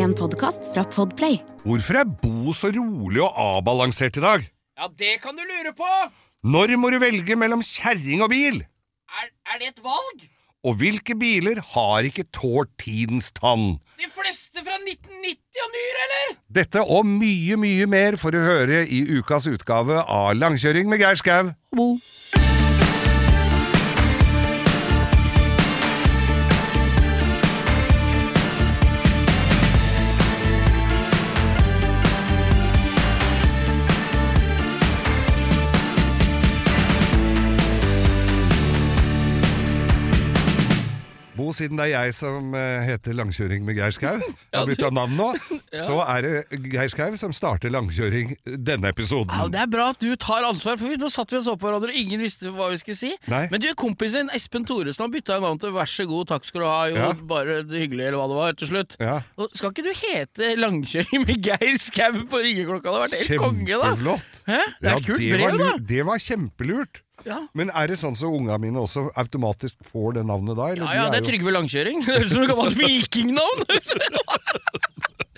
En podkast fra Podplay. Hvorfor er Bo så rolig og avbalansert i dag? Ja, det kan du lure på! Når må du velge mellom kjerring og bil? Er, er det et valg? Og hvilke biler har ikke tålt tidens tann? De fleste fra 1990 og nyere, eller? Dette og mye, mye mer får du høre i ukas utgave av Langkjøring med Geir Skau. Bo, siden det er jeg som eh, heter Langkjøring med Geir Skau, jeg har bytta navn nå, så er det Geir Skau som starter langkjøring denne episoden. Ja, Det er bra at du tar ansvar, for nå satt vi og så på hverandre, og ingen visste hva vi skulle si. Nei. Men du, kompisen din, Espen Thoresen, han bytta jo navn til 'vær så god, takk skal du ha', jo Ja. bare det hyggelige, eller hva det var, til slutt. Ja. Og skal ikke du hete 'Langkjøring med Geir Skau' på ringeklokka? Det hadde vært helt konge, da. Kjempeflott. Det er Ja, kult det brev, da. Det var kjempelurt. Ja. Men er det sånn så unga mine også automatisk får det navnet da? eller Ja, de ja, det er jo- Trygve Langkjøring. Høres ut som et gammelt vikingnavn.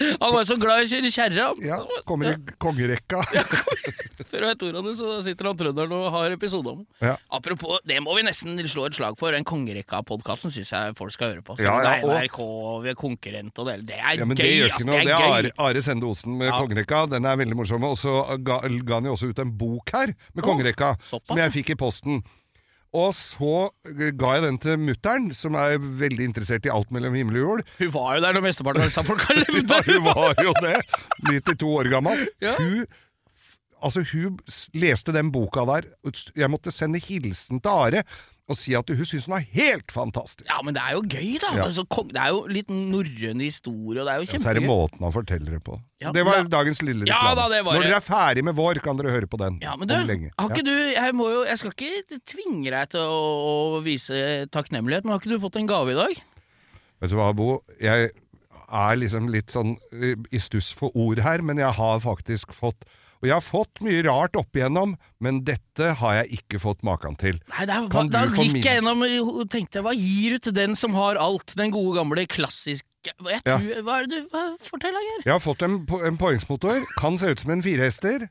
Han var så glad i å kjøre kjerre. Ja, kommer i kongerekka. Før du vet ordene, så sitter han trønderen og har episode om. Ja. Apropos, det må vi nesten slå et slag for. Den kongerekka-podkasten syns jeg folk skal høre på. Ja, ja, det er og- NRK, vi er konkurrent og det, det er Ja, men gøy. Det gjør ikke noe. det Det er er. Are, Are Sende Osen med Ja. kongerekka. Den er veldig morsom. Og så ga, ga han jo også ut en bok her med kongerekka, såpass, som jeg fikk i posten. Og så ga jeg den til mutter'n, som er veldig interessert i alt mellom himmel og jord. Hun var jo der når mesteparten av disse folka levde. Ja, hun var jo det. 92 år gammel. Ja. Hun, altså, hun leste den boka der. Jeg måtte sende hilsen til Are og si at hun syns den var helt fantastisk. Ja, men det er jo gøy, da. Ja. Altså, det er jo litt norrøn historie, og det er jo kjempegøy. Ja, så er det måten han forteller det på. Ja, det var da, dagens lille Ja, reklame. da, det var Når dere er ferdig med vår, kan dere høre på den. Ja, men du, har ikke du jeg, må jo, jeg skal ikke tvinge deg til å, å vise takknemlighet, men har ikke du fått en gave i dag? Vet du hva, Bo? Jeg er liksom litt sånn eh, i stuss for ord her, men jeg har faktisk fått Og jeg har fått mye rart opp igjennom, men dette har jeg ikke fått maken til. Nei, er, Kan da du gikk jeg gjennom og tenkte hva gir du til den som har alt? Den gode gamle klassiske jeg Ja. Hva er det du hva, Fortell, Geir. Jeg har fått en, en poengsmotor. Kan se ut som en firehester.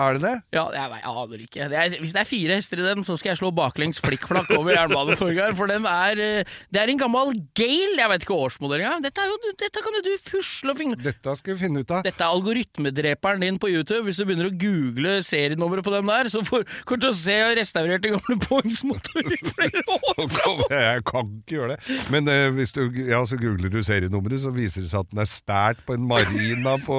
Er det det? Ja, jeg, jeg aner ikke. Det er, hvis det er fire hester i den, så skal jeg slå baklengs flikkflakk over Jernbanetorget. For den er eh, Det er en gammel Gale. Jeg vet ikke årsmodell engang. Dette, jo- dette kan jo du pusle og finne Dette skal vi finne ut av. Dette er algoritmedreperen din på YouTube. Hvis du begynner å google serienummeret på den der, så får du til å se restaurerte gamle poengsmotorer i flere år framover. Jeg kan ikke gjøre det. Men uh, hvis du ja, så googler du serienummeret, så viser det seg at den er stært på en marina på,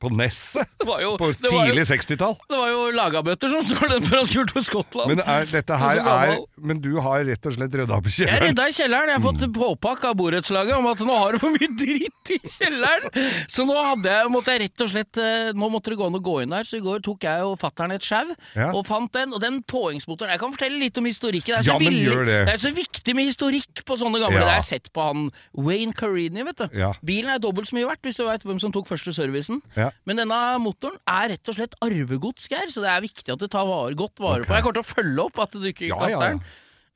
på Nesset. Det var jo, På tidlig 60-tall. det var jo lagabøtter som står den for han skulle til Skottland. Men er, dette her er Men du har rett og slett rydda opp i Jeg kjelleren. rydda i kjelleren. Jeg har fått påpakk av borettslaget om at nå har du for mye dritt i kjelleren. Så nå jeg, måtte jeg rett og slett eh, Nå måtte det gå an å gå inn der. Så i går tok jeg og fatter'n et sjau Ja. og fant den. Og den påhengsmotoren Jeg kan fortelle litt om historikken. Det er, Ja, så, villig- det. det er så viktig med historikk på sånne gamle. Ja. Det har jeg sett på han Wayne Carini, vet du. Ja. Bilen er dobbelt så mye verdt, hvis du veit hvem som tok første servicen. Ja. Men denne motoren er rett og slett arvegods, Geir, så det er viktig at du tar vare, godt vare okay. på. Jeg kommer til å følge opp at du ikke Ja, kaster den.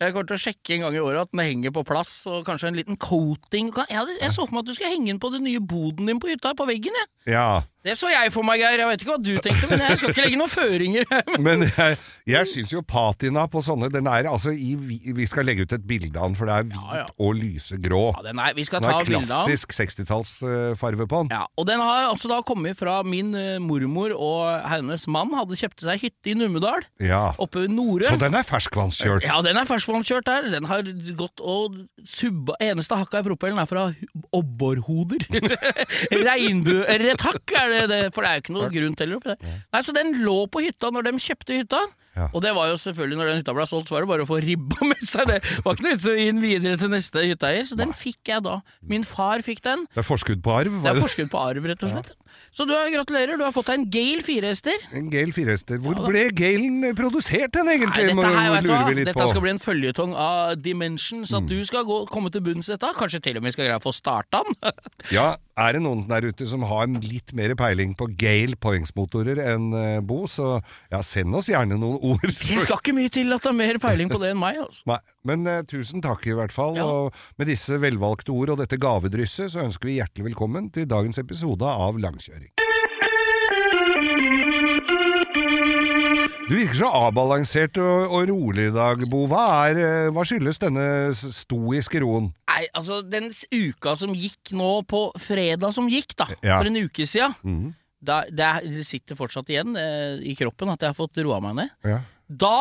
Jeg kommer til å sjekke en gang i året at den henger på plass, og kanskje en liten coating. Jeg, hadde, jeg så for meg at du skulle henge den på den nye boden din på hytta, på veggen. Jeg. Ja. Det så jeg for meg, Geir. Jeg vet ikke hva du tenkte, men jeg skal ikke legge noen føringer. Men jeg, jeg syns jo patina på sånne Den er altså i Vi skal legge ut et bilde av den, for det er hvit ja. og lysegrå. Ja, den er, vi skal Den ta er klassisk 60-tallsfarve på den. Ja, og den har altså da kommet fra min eh, mormor og hennes mann hadde kjøpt seg hytte i Numedal, Ja. oppe ved Norø. Så den er ferskvannskjørt? Ja, den er ferskvannskjørt der. Den har gått og subba Eneste hakka i propellen er fra obborhoder. Regnbueørretakk er det, det, for det er jo ikke noe grunn til oppi der. Nei, så den lå på hytta når de kjøpte hytta. Ja. Og det var jo selvfølgelig, når den hytta ble solgt, så var det bare å få ribba med seg. Det var ikke noe vits å gi den videre til neste hytteeier, så den fikk jeg da. Min far fikk den. Det er forskudd på arv? Det er forskudd på arv, rett og slett. Så du har, gratulerer, du har fått deg en Gale firehester. En Gale firehester. Hvor Ja, ble Galen produsert hen, Nei, egentlig? dette Må- her, vet du hva, dette på. Mm. skal bli en føljetong av Dimension, så at du skal gå, komme til bunns i dette. Kanskje til og med skal greie å få starta den. Ja, Er det noen der ute som har litt mer peiling på Gale poengsmotorer enn eh, Bo, så ja, send oss gjerne noen ord. Det skal ikke mye til at det er mer peiling på det enn meg. Altså. Nei, men eh, tusen takk i hvert fall. Ja. Og med disse velvalgte ord og dette gavedrysset, så ønsker vi hjertelig velkommen til dagens episode av Langkjøring. Du virker så avbalansert og, og rolig i dag, Bo. Hva, er, eh, hva skyldes denne stoiske roen? Nei, altså Den uka som gikk nå på fredag som gikk, da, Ja. for en uke siden mm. det, er- det sitter fortsatt igjen eh, i kroppen at jeg har fått roa meg ned. Ja. Da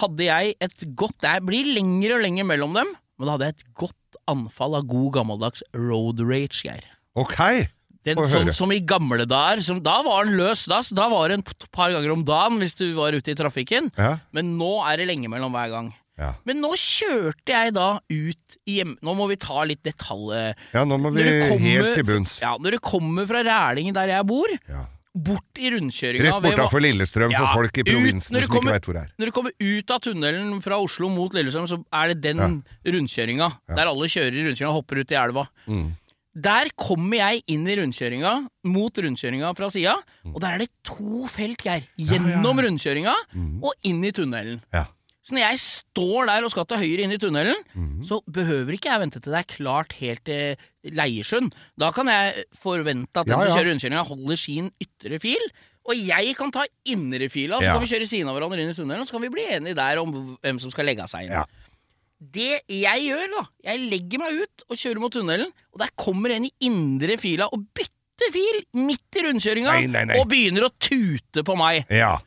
hadde jeg et godt Det blir lengre og lenger mellom dem, men da hadde jeg et godt anfall av god gammeldags road rage, Geir. Ok! Den, Få som, høre. som i gamle dager. Som, da var den løs. Da, da var det en par ganger om dagen hvis du var ute i trafikken. Ja. Men nå er det lenge mellom hver gang. Ja. Men nå kjørte jeg da ut hjem... Nå må vi ta litt detalj... ja, nå må vi kommer- helt til bunns. Ja, når du kommer fra Rælingen der jeg bor, Ja. Bort i rundkjøringa Rett bortafor Lillestrøm for Ja, folk i provinsen ut, som ikke veit hvor det er. Når du kommer ut av tunnelen fra Oslo mot Lillestrøm, så er det den rundkjøringa. Der alle kjører i rundkjøringa og hopper ut i elva. Mm. Der kommer jeg inn i rundkjøringa, mot rundkjøringa fra sida, Mm. og der er det to felt, Geir. Gjennom rundkjøringa og inn i tunnelen. Mm. Ja. Så når jeg står der og skal til høyre inn i tunnelen, Mm. så behøver ikke jeg vente til det er klart helt til Leiersund. Da kan jeg forvente at den Ja, som kjører rundkjøringa, holder sin ytre fil. Og jeg kan ta indre fila, så Ja. kan vi kjøre siden av hverandre inn i tunnelen, og så kan vi bli enige der om hvem som skal legge av seg inn. Ja. Det jeg gjør, da Jeg legger meg ut og kjører mot tunnelen, og der kommer en i indre fila og bytter fil midt i rundkjøringa og begynner å tute på meg. Ja.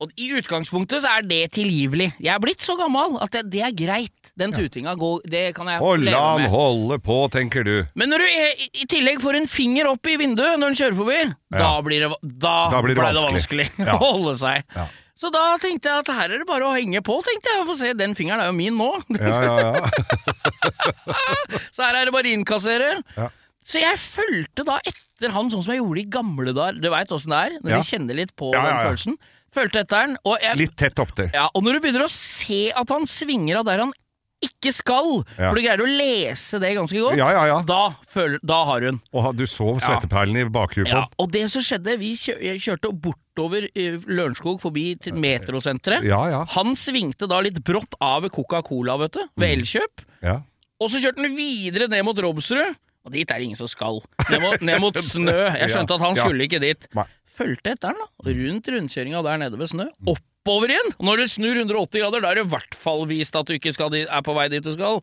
Og I utgangspunktet så er det tilgivelig. Jeg er blitt så gammel at det, det er greit. Den tutinga går, det kan jeg leve la han med. holde på, tenker du. Men når du i, i tillegg får en finger opp i vinduet når den kjører forbi, da blir det, da Da blir det ble vanskelig. vanskelig Ja. å holde seg. Ja. Så da tenkte jeg at her er det bare å henge på, tenkte jeg. Få se, den fingeren er jo min nå. Ja, ja, ja. Så her er det bare å innkassere. Ja. Så jeg fulgte da etter han sånn som jeg gjorde i gamle dager. Du veit åssen det er, når Ja. du kjenner litt på Ja, ja, den ja. følelsen. Fulgte etter han, og, jeg, Litt tett opptil. ja, og når du begynner å se at han svinger av der han ikke skal, Ja. for du greier å lese det ganske godt, Ja, ja, ja. Da, føler, da har hun. Og du så svetteperlene i bakhuet på Ja, og det som skjedde, vi kjø kjørte bortover eh, Lørenskog forbi metrosenteret. Ja, ja. Han svingte da litt brått av ved Coca-Cola, vet du, ved Mm. Elkjøp. ja. Og så kjørte han videre ned mot Robsrud. Og dit er det ingen som skal. Ned mot, ned mot Snø. Jeg skjønte at han skulle ikke dit. Nei. Fulgte etter den, da. Rundt rundkjøringa der nede ved Snø. Oppover igjen! Og når du snur 180 grader, da er det i hvert fall vist at du ikke skal dit, er på vei dit du skal.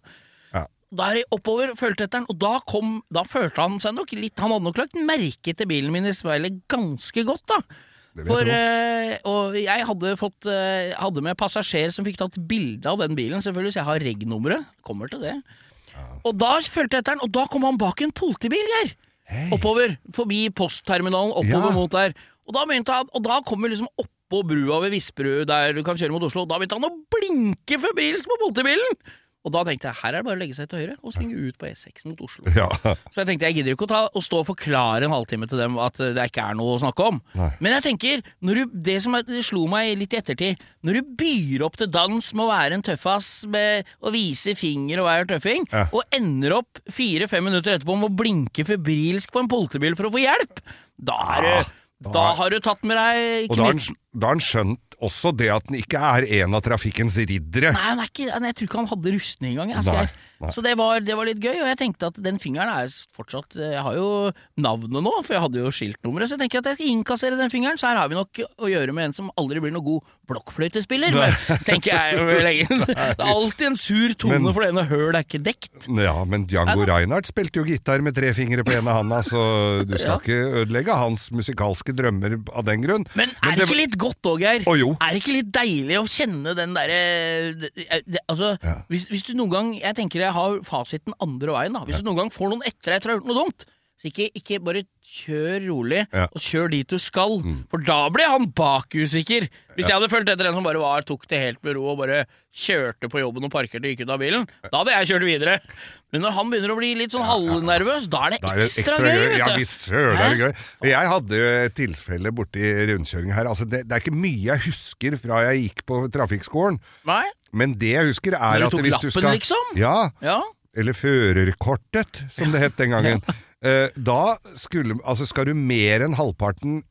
Ja. Da er det oppover, fulgte etter den, og da kom Da følte han seg nok litt Han hadde nok lagt merke til bilen min i speilet ganske godt, da. For, du. eh, og jeg hadde fått eh, Hadde med passasjer som fikk tatt bilde av den bilen, selvfølgelig, så jeg har reg-nummeret. Kommer til det. Og da fulgte jeg etter den, og da kom han bak en politibil, Geir. Oppover. Forbi postterminalen, oppover Ja. mot der. Og da, begynte han, og da kom vi liksom oppå brua ved Visperud, der du kan kjøre mot Oslo. Da begynte han å blinke febrilsk på politibilen! Og da tenkte jeg her er det bare å legge seg til høyre og svinge ut på E6 mot Oslo. Ja. Så jeg tenkte jeg gidder ikke å, ta, å stå og forklare en halvtime til dem at det ikke er noe å snakke om. Nei. Men jeg tenker, når du, det som det slo meg litt i ettertid Når du byr opp til dans med å være en tøffass med å vise finger og være tøffing, Ja. og ender opp fire-fem minutter etterpå med å blinke febrilsk på en politibil for å få hjelp, da, er Ja, Da, da har du tatt med deg knytt... da har han skjønt også det at han ikke er en av trafikkens riddere. Nei, han ikke, jeg tror ikke han hadde rustning engang. Nei, Så det var, det var litt gøy, og jeg tenkte at den fingeren er fortsatt Jeg har jo navnet nå, for jeg hadde jo skiltnummeret, så jeg tenker at jeg skal innkassere den fingeren. Så her har vi nok å gjøre med en som aldri blir noe god blokkfløytespiller. Men tenker jeg. Det er alltid en sur tone, Men- for det ene hølet er ikke dekt. Ja, men Django Reinhardt spilte jo gitar med tre fingre på ene handa, så du skal Ja. ikke ødelegge hans musikalske drømmer av den grunn. Men er det ikke litt godt òg, Geir? Jo. Er det ikke litt deilig å kjenne den derre det- det- Altså, Ja. hvis, hvis du noen gang Jeg tenker jeg har fasiten andre veien, da. Hvis du noen gang får noen etter deg etter å ha gjort noe dumt, så ikke, ikke bare kjør rolig, Ja. Mm. og kjør dit du skal. For da blir han bakusikker! Hvis Hvis jeg hadde fulgt etter en som bare var, tok det helt med ro og bare kjørte på jobben og parkerte og gikk ut av bilen, da hadde jeg kjørt videre. Men når han begynner å bli litt sånn halvnervøs, da er det Da er det ekstra, gøy, gøy Ja visst søren er det gøy. Jeg hadde jo et tilfelle borti rundkjøringen her. Altså, det, det er ikke mye jeg husker fra jeg gikk på trafikkskolen. Nei? Men det jeg husker er du at hvis du lappen, skal liksom? Ja, Ja. eller førerkortet, som det het den gangen. Eh, da skulle Altså, skal du mer enn halvparten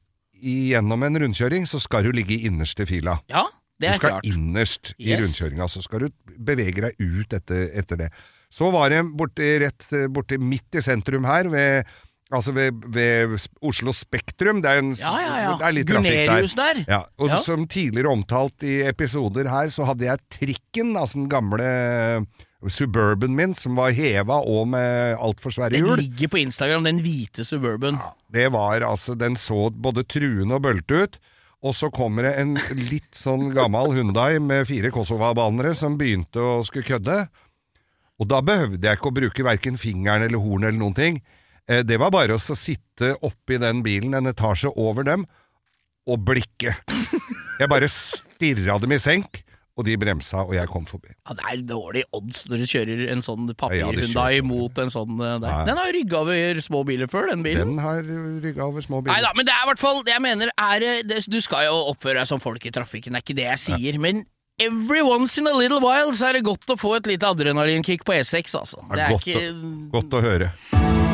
gjennom en rundkjøring, så skal du ligge i innerste fila. Ja, det er Du er skal klart. innerst i Yes. rundkjøringa, så skal du bevege deg ut etter, etter det. Så var det borti, rett borti midt i sentrum her, ved, altså ved, ved Oslo Spektrum. Det er, en, Ja, ja, ja. Det er litt trafikk der. Gunerius der. Ja, og Ja. som tidligere omtalt i episoder her, så hadde jeg trikken, altså den gamle Suburban min, som var heva og med altfor svære Den ligger på Instagram, den hvite Suburban. Ja, Det var altså Den så både truende og bølte ut. Og så kommer det en litt sånn gammel Hundai med fire Kosova-banere som begynte å skulle kødde. Og da behøvde jeg ikke å bruke verken fingeren eller horn eller noen ting. Eh, Det var bare å sitte oppi den bilen en etasje over dem og blikke. Jeg bare stirra dem i senk, og de bremsa, og jeg kom forbi. Ja, Det er dårlig odds når du kjører en sånn Ja, papirhundai mot en sånn eh, der. Ja, ja. Den har rygga over små biler før, den bilen. Den har rygga over små Nei biler. da, men det er i hvert fall jeg mener er det, Du skal jo oppføre deg som folk i trafikken, det er ikke det jeg sier. Men every once in a little while så er det godt å få et lite adrenalinkick på E6, altså. Det Det er er godt, ikke å, godt å høre.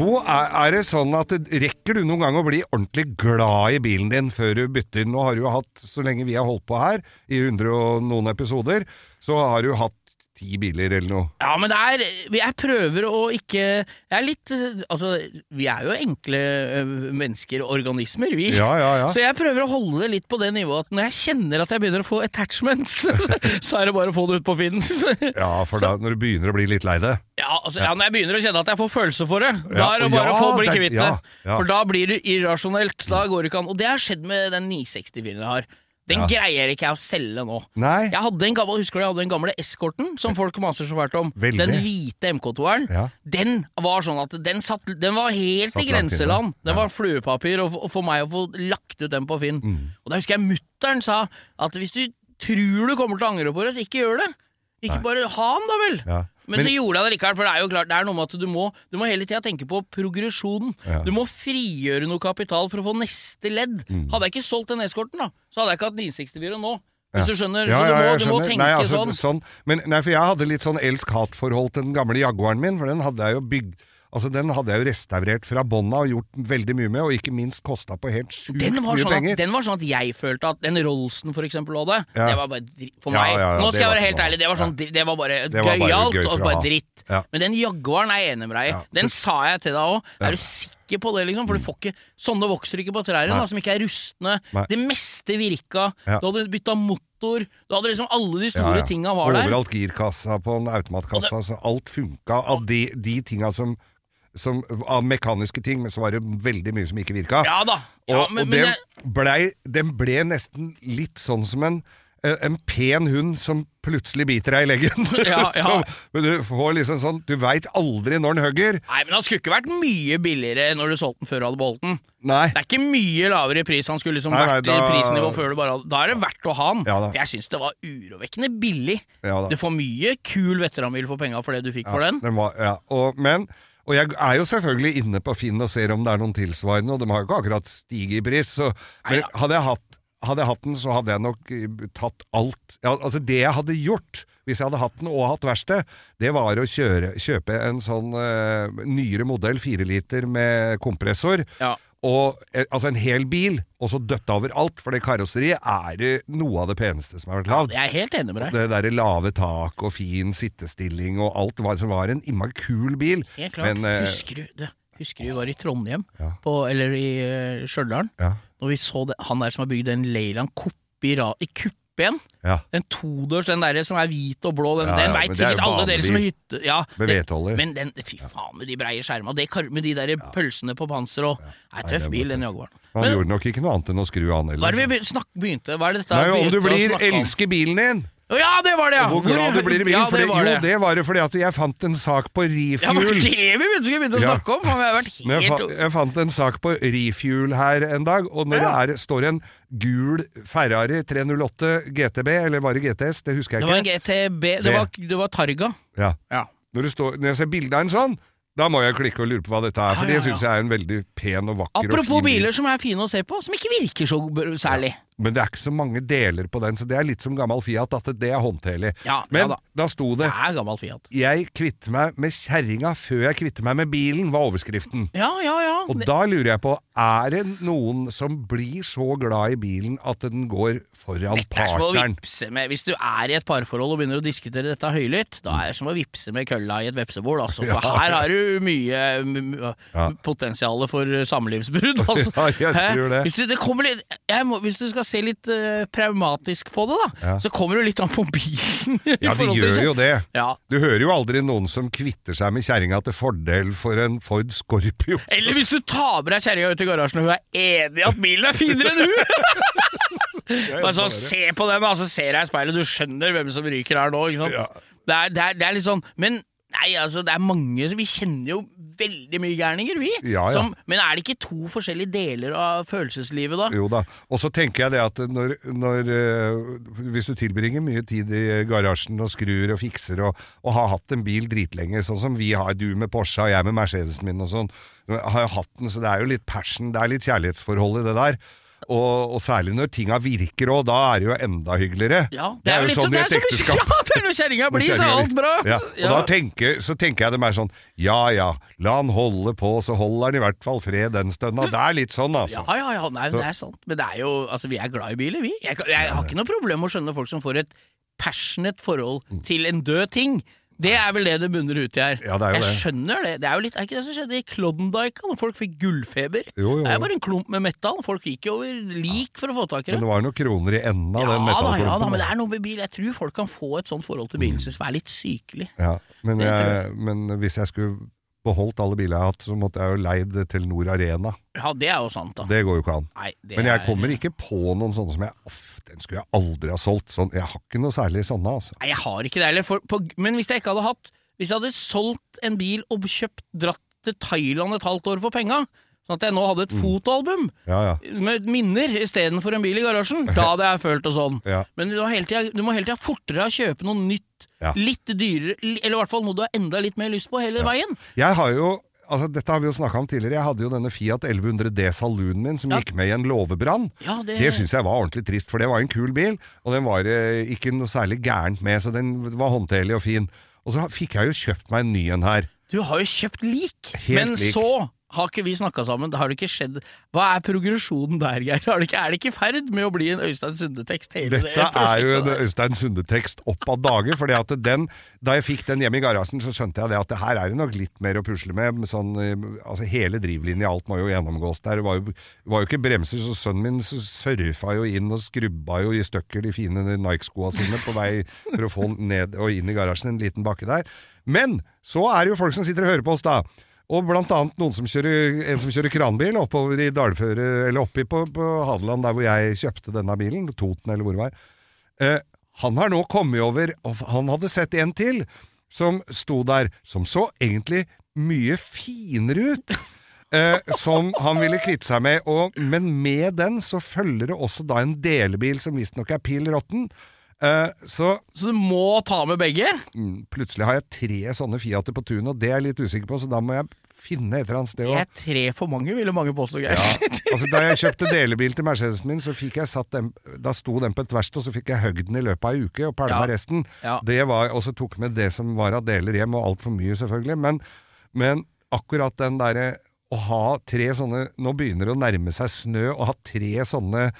Bo, er, er det sånn at rekker du noen gang å bli ordentlig glad i bilen din før du bytter? Nå har du jo hatt, så lenge vi har holdt på her, i hundre og noen episoder, så har du hatt ti biler eller noe. Ja, men det er Jeg prøver å ikke Jeg er litt Altså, vi er jo enkle eh, mennesker, organismer, vi. Ja, ja, ja. Så jeg prøver å holde det litt på det nivået at når jeg kjenner at jeg begynner å få attachments, så er det bare å få det ut på Finn. Ja, for da, når du begynner å bli litt lei det. Altså, ja, Når jeg begynner å kjenne at jeg får følelser for det, da er det bare å få bli kvitt det. For da blir det irrasjonelt. Da går det ikke an. Og det har skjedd med den 964 jeg har. Den Ja. greier ikke jeg å selge nå. Nei. Jeg hadde en gammel, Husker du jeg hadde den gamle eskorten som folk maser så fælt om? Veldig. Den hvite MK2-eren. Ja. Den var sånn at den, satt, den var helt Satt i grenseland. Den Ja. var fluepapir og, og for meg å få lagt ut den på Finn. Mm. Og da husker jeg mutter'n sa at hvis du tror du kommer til å angre på det, så ikke gjør det. Ikke Nei. bare ha den, da vel. Ja. Men, så gjorde jeg det likevel, for det er jo klart Det er noe med at du må Du må hele tida tenke på progresjonen. Ja. Du må frigjøre noe kapital for å få neste ledd. Mm. Hadde jeg ikke solgt den eskorten, da, så hadde jeg ikke hatt 964 nå. Hvis du skjønner. Ja, så du må, du må tenke nei, altså, sånn. Men, nei, for jeg hadde litt sånn elsk-hat-forhold til den gamle Jaguaren min, for den hadde jeg jo bygd Altså, Den hadde jeg jo restaurert fra bånda og gjort veldig mye med, og ikke minst kosta på helt sjukt mye sånn at, penger. den var sånn at jeg følte at den Rollsen for eksempel hadde, det, Ja. det var bare dritt for meg. ja, ja, Nå skal jeg være helt ærlig, det var, sånn, det var bare gøyalt gøy og bare dritt. Men den Jaguaren er jeg enig med deg i. Den sa jeg til deg òg. Er du sikker på det, liksom? For du får ikke Sånne vokser ikke på trærne, som ikke er rustne. Nei. Det meste virka. Ja. Du hadde bytta motor. Du hadde liksom Alle de store Ja, ja. tinga var der. Overalt girkassa på en automatkassa. Det, så alt funka av de, de tinga som, som Av mekaniske ting, men så var det veldig mye som ikke virka. Ja da. Ja, og men, og den, blei, den ble nesten litt sånn som en eh, en pen hund som plutselig biter deg i leggen. Ja, ja. Så, men du får liksom sånn Du veit aldri når den hugger. Nei, men Han skulle ikke vært mye billigere når du solgte den før du hadde beholdt den. Nei. Det er ikke mye lavere pris. Han skulle liksom Nei, nei, vært da- i prisnivå før du bare hadde Da er det verdt å ha den. Ja, jeg syns det var urovekkende billig. Ja, da. Du får mye kul veteranbil for penga for det du fikk for den. Den var, ja. og, men, og jeg er jo selvfølgelig inne på Finn og ser om det er noen tilsvarende, og de har jo ikke akkurat stiget i pris. Så, men hadde jeg, hatt, hadde jeg hatt den, så hadde jeg nok eh, tatt alt. Ja, altså Det jeg hadde gjort hvis jeg hadde hatt den og hatt verksted, det var å kjøre, kjøpe en sånn uh, nyere modell, fire liter med kompressor. Ja. Og, eh, altså en hel bil, og så døtta over alt, for det karosseriet er noe av det peneste som har vært lagd. Jeg er helt enig med deg. Det derre lave tak og fin sittestilling og alt var, som var en innmari kul bil. Helt klart. Men, eh, husker, du, det, husker du vi var i Trondheim, Ja. på, eller i uh, Stjørdal, Ja. når vi så det, han der som har bygd den Leyland Coppe i, ra- i kuppen? ja. Den todørs, den derre som er hvit og blå, den, Ja, den veit det er sikkert alle dere som er hytte... Ja, den. Men den, fy faen med de breie skjerma, det kar- med de der pølsene på panser og Nei, tøff det bil, den. Jaguaren. Han Men gjorde nok ikke noe annet enn å skru an. hva er det vi begynte Hva er det dette Nei, om du blir elsker bilen din! Ja, det var det, ja! Hvor glad du blir i bilen. Ja, for fordi, det, jo, det. det var det fordi at jeg fant en sak på Refuel. Ja, det vi begynte, å snakke om, vi har vært helt... jeg, fa jeg fant en sak på Refuel her en dag, og når Ja. det er, står en gul Ferrari 308 GTB, eller var det GTS, det husker jeg ikke. Det var en. GTB, det var, det var Targa. Ja. Ja. Når, det står, når jeg ser bilde av en sånn, da må jeg klikke og lure på hva dette er, for Ja, ja, det syns jeg er en veldig pen og vakker og fin bil. biler som er fine å se på, som ikke virker så særlig. særlig. Men det er ikke så mange deler på den, så det er litt som gammel Fiat, at det er håndterlig. Ja, men ja da. da sto det Det er gammel Fiat. 'Jeg kvitter meg med kjerringa før jeg kvitter meg med bilen', var overskriften. Ja, ja, ja. Og da lurer jeg på, er det noen som blir så glad i bilen at den går foran Dette er som å partneren? vipse med Hvis du er i et parforhold og begynner å diskutere dette høylytt, da er det som å vipse med kølla i et vepsebol, altså. For Ja. her har du mye m- Ja. potensial for samlivsbrudd, altså. Ja, jeg Hæ? tror det. Hvis du, det kommer litt, jeg må, hvis du skal se litt uh, pragmatisk på det, da, Ja. så kommer det litt an på bilen. Ja, de gjør til- gjør jo det. Ja. Du hører jo aldri noen som kvitter seg med kjerringa til fordel for en Ford Scorpio. Eller hvis du tar med deg kjerringa ut i garasjen og hun er enig i at bilen er finere enn hun! Bare sånn, se på den, da, så ser jeg i speilet, du skjønner hvem som ryker her nå, ikke sant? Ja. Det, er, det, er, det er litt sånn Men nei, altså, det er mange Vi kjenner jo veldig mye gærninger, vi. Ja, ja. Som, men er det ikke to forskjellige deler av følelseslivet, da? Jo da. Og så tenker jeg det at når, når øh, Hvis du tilbringer mye tid i garasjen og skrur og fikser og, og har hatt en bil dritlenge, sånn som vi har, du med Porsche og jeg med Mercedesen min og sånn, har hatt den, så det er jo litt passion, det er litt kjærlighetsforhold i det der. Og, og særlig når tinga virker òg, da er det jo enda hyggeligere. Ja, det, er jo litt sånn, i et ekteskap. Ja, det er når kjerringa blir, så alt bra! Ja, og da tenker, så tenker jeg det mer sånn Ja ja, la han holde på, så holder han i hvert fall fred den stunda. Det er litt sånn, altså. Ja, ja, ja, nei, det er sant. Men det er jo, altså, vi er glad i biler, vi. Jeg, jeg, jeg har ikke noe problem med å skjønne folk som får et passionate forhold Mm. til en død ting. Det er vel det det bunner ut i her. Ja, det er jo jeg det. skjønner det. Det er jo litt, er ikke det som skjedde i Klondyke, når folk fikk gullfeber? Jo, jo, Det er bare en klump med metal. Folk gikk jo over lik for å få tak i det. Men det. det var jo noen kroner i enden av Ja den metallklumpen. ja da, men det er noe med bil. Jeg tror folk kan få et sånt forhold til bilen sin som er litt sykelig. Ja, men, jeg, men hvis jeg skulle beholdt alle biler jeg har hatt, så måtte jeg jo leid Telenor Arena. Ja, det er jo sant, da. Det går jo ikke an. Nei, Men jeg er- kommer ikke på noen sånne som jeg Off, den skulle jeg aldri ha solgt. Sånn, jeg har ikke noe særlig sånne, altså. Nei, jeg har ikke det heller. Men hvis jeg ikke hadde hatt Hvis jeg hadde solgt en bil og kjøpt dratt til Thailand et halvt år for penga, sånn at jeg nå hadde et Mm. fotoalbum Ja, ja. med minner istedenfor en bil i garasjen, da hadde jeg følt det sånn. Ja. Men du må hele tida, fortere kjøpe noe nytt, litt dyrere, eller i hvert fall noe du har enda litt mer lyst på hele veien. Jeg har jo Altså, dette har vi jo snakka om tidligere. Jeg hadde jo denne Fiat 1100D Saloonen min som Ja. gikk med i en låvebrann. Ja, det, Det syns jeg var ordentlig trist, for det var en kul bil, og den var eh, ikke noe særlig gærent med, så den var håndterlig og fin. Og så fikk jeg jo kjøpt meg en ny en her. Du har jo kjøpt lik, Helt men lik. så har ikke vi snakka sammen. Har det ikke skjedd. Hva er progresjonen der, Geir? Det ikke, er det ikke i ferd med å bli en Øystein Sunde-tekst? Dette det er jo en der? Øystein Sunde-tekst opp av dage. fordi at den, Da jeg fikk den hjemme i garasjen, så skjønte jeg det at det her er det nok litt mer å pusle med. sånn, altså Hele drivlinja, alt må jo gjennomgås der. Det var jo, var jo ikke bremser, så sønnen min surfa jo inn og skrubba jo i stykker de fine Nike-skoa sine på vei for å få ned og inn i garasjen, en liten bakke der. Men så er det jo folk som sitter og hører på oss, da. Og blant annet noen som kjører, en som kjører kranbil oppover i dalføre, eller oppi på, på Hadeland, der hvor jeg kjøpte denne bilen, Toten eller hvor det var. Eh, han har nå kommet over, og han hadde sett en til, som sto der, som så egentlig mye finere ut. Eh, som han ville kvitte seg med, og, men med den så følger det også da en delebil som visstnok er pill råtten. Eh, så Så du må ta med begge? mm, plutselig har jeg tre sånne Fiater på tunet, og det er jeg litt usikker på, så da må jeg finne et eller annet sted Det er tre for mange, ville mange påstå, Geir. ja. altså, da jeg kjøpte delebil til Mercedesen min, så fikk jeg satt den, da sto den på et verksted, og så fikk jeg høgd den i løpet av ei uke og pælma Ja. resten. Ja. Det var, og så tok med det som var av deler hjem, og altfor mye selvfølgelig. Men, men akkurat den derre å ha tre sånne Nå begynner det å nærme seg snø, å ha tre sånne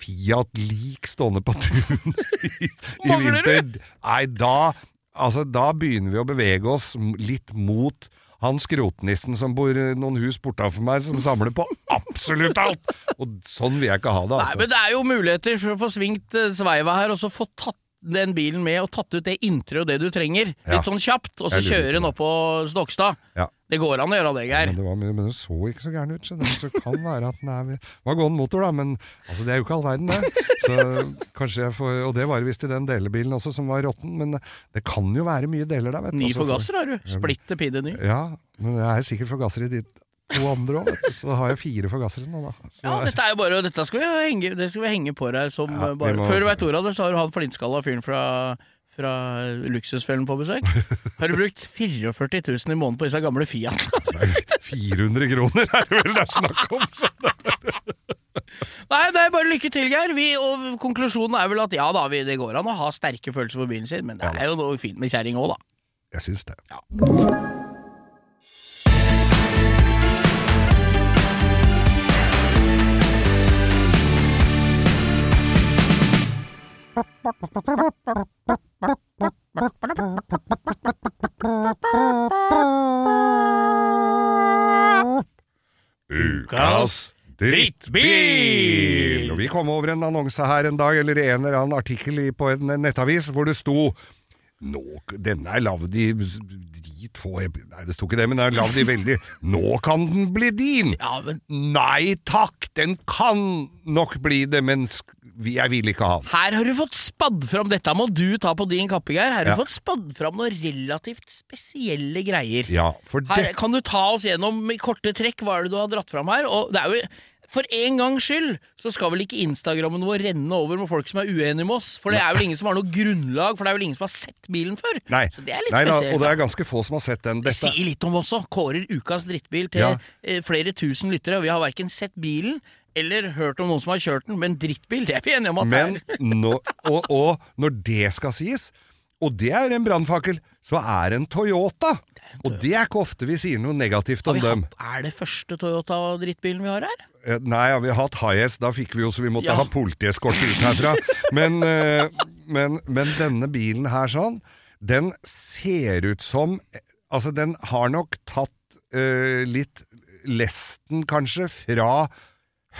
Fiat-lik stående på tun i, i vinter Nei, da Altså, da begynner vi å bevege oss litt mot han skrotnissen som bor noen hus bortafor meg, som samler på absolutt alt! Og sånn vil jeg ikke ha det, altså. Nei, men det er jo muligheter for å få svingt eh, sveiva her, og så få tatt den bilen med og tatt ut det introet og det du trenger, Ja. litt sånn kjapt, og så kjøre den opp på Stokstad. Ja. Det går an å gjøre det, Geir. Men det, var, men det så ikke så gæren ut. Så det så kan være at den er var gåen motor, da, men altså, det er jo ikke all verden, det. Så kanskje jeg får Og det var visst i den delebilen også, som var råtten. Men det kan jo være mye deler der, vet du. Ny Og så får- forgasser har du. Splitter pidde ny. Ja, men det er sikkert forgasser i de to andre òg, så har jeg fire forgassere nå, da. Så, Ja, dette er jo bare Dette skal vi henge, det skal vi henge på deg som Ja, bare må- Før du veit ordet av det, så har du han flintskalla fyren fra fra Luksusfellen på besøk. Har du brukt 44 000 i måneden på disse gamle Fiat? Nei, 400 kroner er det vel det er snakk om! Nei, det er bare lykke til, Geir. Vi, og konklusjonen er vel at ja da, vi, det går an å ha sterke følelser for bilen sin, men det er jo noe fint med kjerring òg, da. Jeg syns det. Ukas drittbil! Og vi kom over en annonse her en dag, eller en eller annen artikkel på en nettavis, hvor det sto nå, denne er lagd i drit få Nei, det sto ikke det, men den er lagd i veldig Nå kan den bli din! Ja, men Nei takk, den kan nok bli det, men jeg vil ikke ha den. her har du fått spadd fram Dette må du ta på din kappe, Geir. Her har Ja. du fått spadd fram noen relativt spesielle greier. Ja, for Her, kan du ta oss gjennom i korte trekk hva er det du har dratt fram her? Og det er jo for en gangs skyld så skal vel ikke Instagrammen vår renne over med folk som er uenige med oss? For det er vel ingen som har noe grunnlag, for det er vel ingen som har sett bilen før? Nei, Så det er litt nei da, spesielt. og det er ganske få som har sett den. Det Dette, sier litt om oss òg. Kårer ukas drittbil til Ja. eh, flere tusen lyttere. Og vi har verken sett bilen eller hørt om noen som har kjørt den, men drittbil, det er vi enige om at men det er. nå, og, og når det skal sies, og det er en brannfakkel, så er en Toyota. Og det er ikke ofte vi sier noe negativt om dem. hatt, er det første Toyota-drittbilen vi har her? Eh, Nei, ja, vi har hatt Highest. da fikk vi jo så vi måtte Ja. ha politieskorte ut herfra. Men, eh, men, men denne bilen her sånn, den ser ut som Altså, den har nok tatt uh, litt lesten, kanskje, fra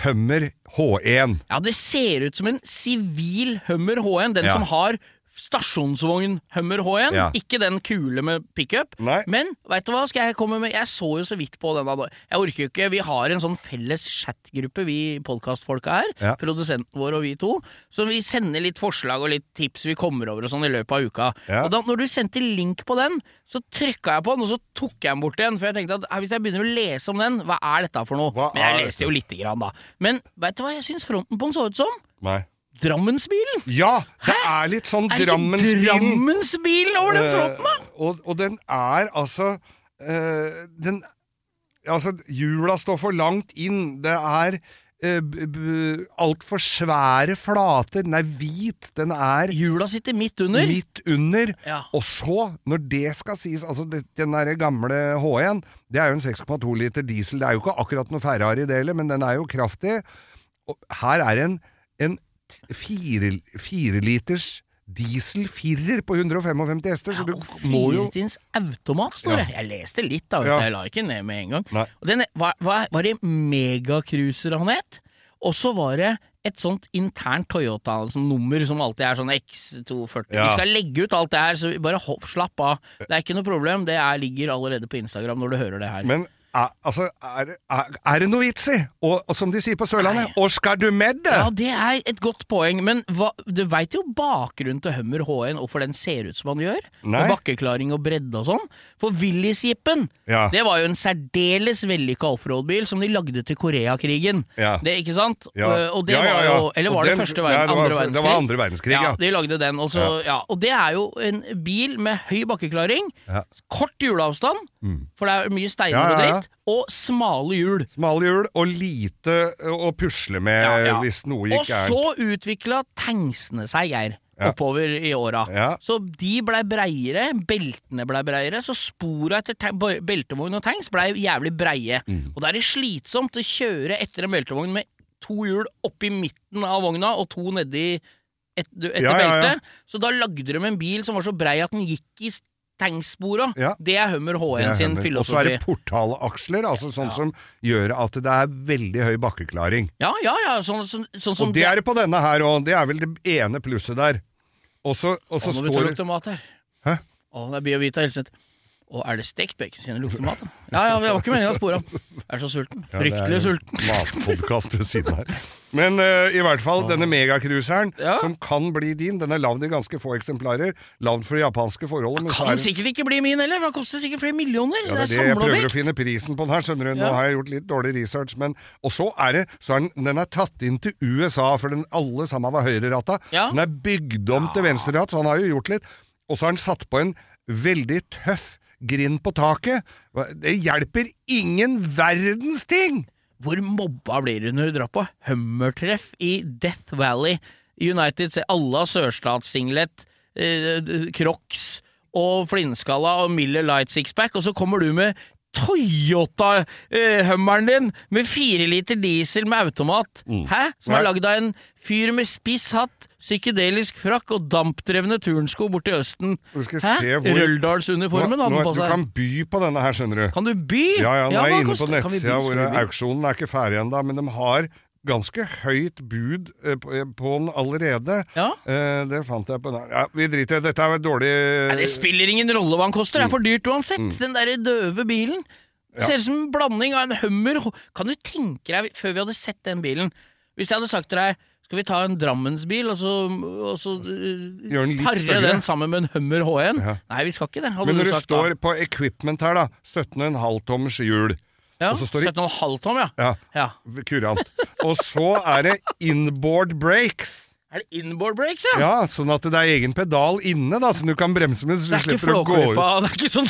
Hummer H1. Ja, det ser ut som en sivil Hummer H1, den Ja. som har stasjonsvogn Hummer H1, Ja. ikke den kule med pickup. Men veit du hva, skal jeg komme med Jeg så jo så vidt på den. Jeg orker jo ikke Vi har en sånn felles chatgruppe, vi podkastfolka her, Ja. produsenten vår og vi to, så vi sender litt forslag og litt tips vi kommer over og sånn i løpet av uka. Ja. Og da når du sendte link på den, så trykka jeg på den, og så tok jeg den bort igjen. For jeg tenkte at hvis jeg begynner å lese om den, hva er dette for noe? Hva Men jeg leste jo lite grann, da. Men veit du hva jeg syns fronten på den så ut som? Nei. Drammensbilen! Ja, det er litt sånn Drammensbilen. Er det ikke Drammensbilen. Over den fronten, da? Uh, og, og den er altså uh, Den Altså, hjula står for langt inn. Det er uh, altfor svære flater. Den er hvit. Den er Hjula sitter midt under. midt under. Ja. Og så, når det skal sies Altså, den der gamle H1, det er jo en 6,2 liter diesel. Det er jo ikke akkurat noe Ferrari det heller, men den er jo kraftig. Og her er en, en fire, fire liters diesel firer på 155 hester, så du Og må jo firetins automat, står det. Jeg leste litt, da. Ja. Jeg la ikke ned med en gang. Nei. Og den, var, var, var det megacruiser han het? Og så var det et sånt internt Toyota sånn nummer som alltid er sånn X240. Ja. Vi skal legge ut alt det her, så bare hopp, slapp av. Det er ikke noe problem. Det er, ligger allerede på Instagram når du hører det her. Men er, altså, er, er, er det noe vits i? Og, og som de sier på Sørlandet, og skal du med det? Ja, det er et godt poeng, men hva, du veit jo bakgrunnen til Hummer H1, hvorfor den ser ut som han gjør? Nei. Og bakkeklaring og bredde og sånn. For Willys-jeepen, Ja. det var jo en særdeles vellykka offroad-bil som de lagde til Koreakrigen. Ja. Det, ikke sant? Ja. Og det Ja, ja, var jo Eller Og var det den- første Nei, verden, det var- andre verdenskrig? det var andre verdenskrig, ja. De lagde den, og så ja. Og det er jo en bil med høy bakkeklaring, Ja. kort hjulavstand, for det er mye steiner Ja, ja, og ja. dritt, og smale hjul. Smale hjul og lite å pusle med Ja, ja. hvis noe Og gikk gærent. så utvikla tanksene seg, Geir. Ja. Oppover i åra. Ja. Så de blei breiere, beltene blei breiere, så spora etter beltevogn og tanks blei jævlig breie. Mm. Og da er det slitsomt å kjøre etter en beltevogn med to hjul oppi midten av vogna og to nedi et, etter ja. beltet. Så da lagde de en bil som var så brei at den gikk i tankspora. Ja. Det er Hummer Det H1 er sin Hummer. Og så er det portalaksler, altså sånn som gjør at det er veldig høy bakkeklaring. Ja, ja, ja. Sånn, sånn, sånn som Og det er det på denne her òg. Det er vel det ene plusset der. Og så, står så Å, nå må det det lukte mat her. Hæ? Å, det er Biovita Helseth. Å, er det stekt bacon siden det lukter mat? da? Ja, ja, det var ikke meningen å spore av. Jeg er så sulten. Fryktelig sulten. Matpodkast ved siden her. Men uh, i hvert fall, denne megacruiseren, Ja. som kan bli din, den er lagd i ganske få eksemplarer. Lagd for japanske forhold. Men så Kan er sikkert ikke bli min heller, for den koster sikkert flere millioner. Ja, det er det jeg prøver å finne prisen på den her, skjønner du. Nå Ja. har jeg gjort litt dårlig research, men Og så er det så er den, den er tatt inn til USA, for den alle sammen var høyreratta. Ja. Den er bygd om til venstreratt, så han har jo gjort litt. Og så har han satt på en veldig tøff grind på taket. Det hjelper ingen verdens ting! Hvor mobba blir du når du drar på hummertreff i Death Valley United? ser alle har sørstatssinglet, eh, og flintskalla og Miller Light Sixpack, og så kommer du med Toyota-hummeren din med fire liter diesel med automat. Hæ? Som er lagd av en fyr med spiss hatt, psykedelisk frakk og dampdrevne turnsko borti Østen. Hæ? Røldalsuniformen hadde på Du kan by på denne her, skjønner du. Kan du by? Ja, ja, nå er jeg inne på nettsida hvor auksjonen er ikke ferdig ennå, men de har ganske høyt bud eh, på eh, den allerede. Ja. Eh, det fant jeg på Ja, Vi driter i. Dette er et dårlig Nei, det spiller ingen rolle hva han koster, det er for dyrt uansett. Mm. Den derre døve bilen. Ja. ser ut som en blanding av en Hummer Kan du tenke deg, før vi hadde sett den bilen Hvis jeg hadde sagt til deg skal vi ta en Drammensbil og så, og så den større. den sammen med en Hummer H1? Ja. Nei, vi skal ikke det, hadde Men du når det står da. på equipment her, da 17,5 tommers hjul. Ja, og så står 17,5 tom, ja. Ja, ja. kurant. Og så er det inboard brakes. Er det inboard brakes, ja? Ja, sånn at det er egen pedal inne, da, som du kan bremse med, så du Det er slipper å gå ut. det er ikke sånn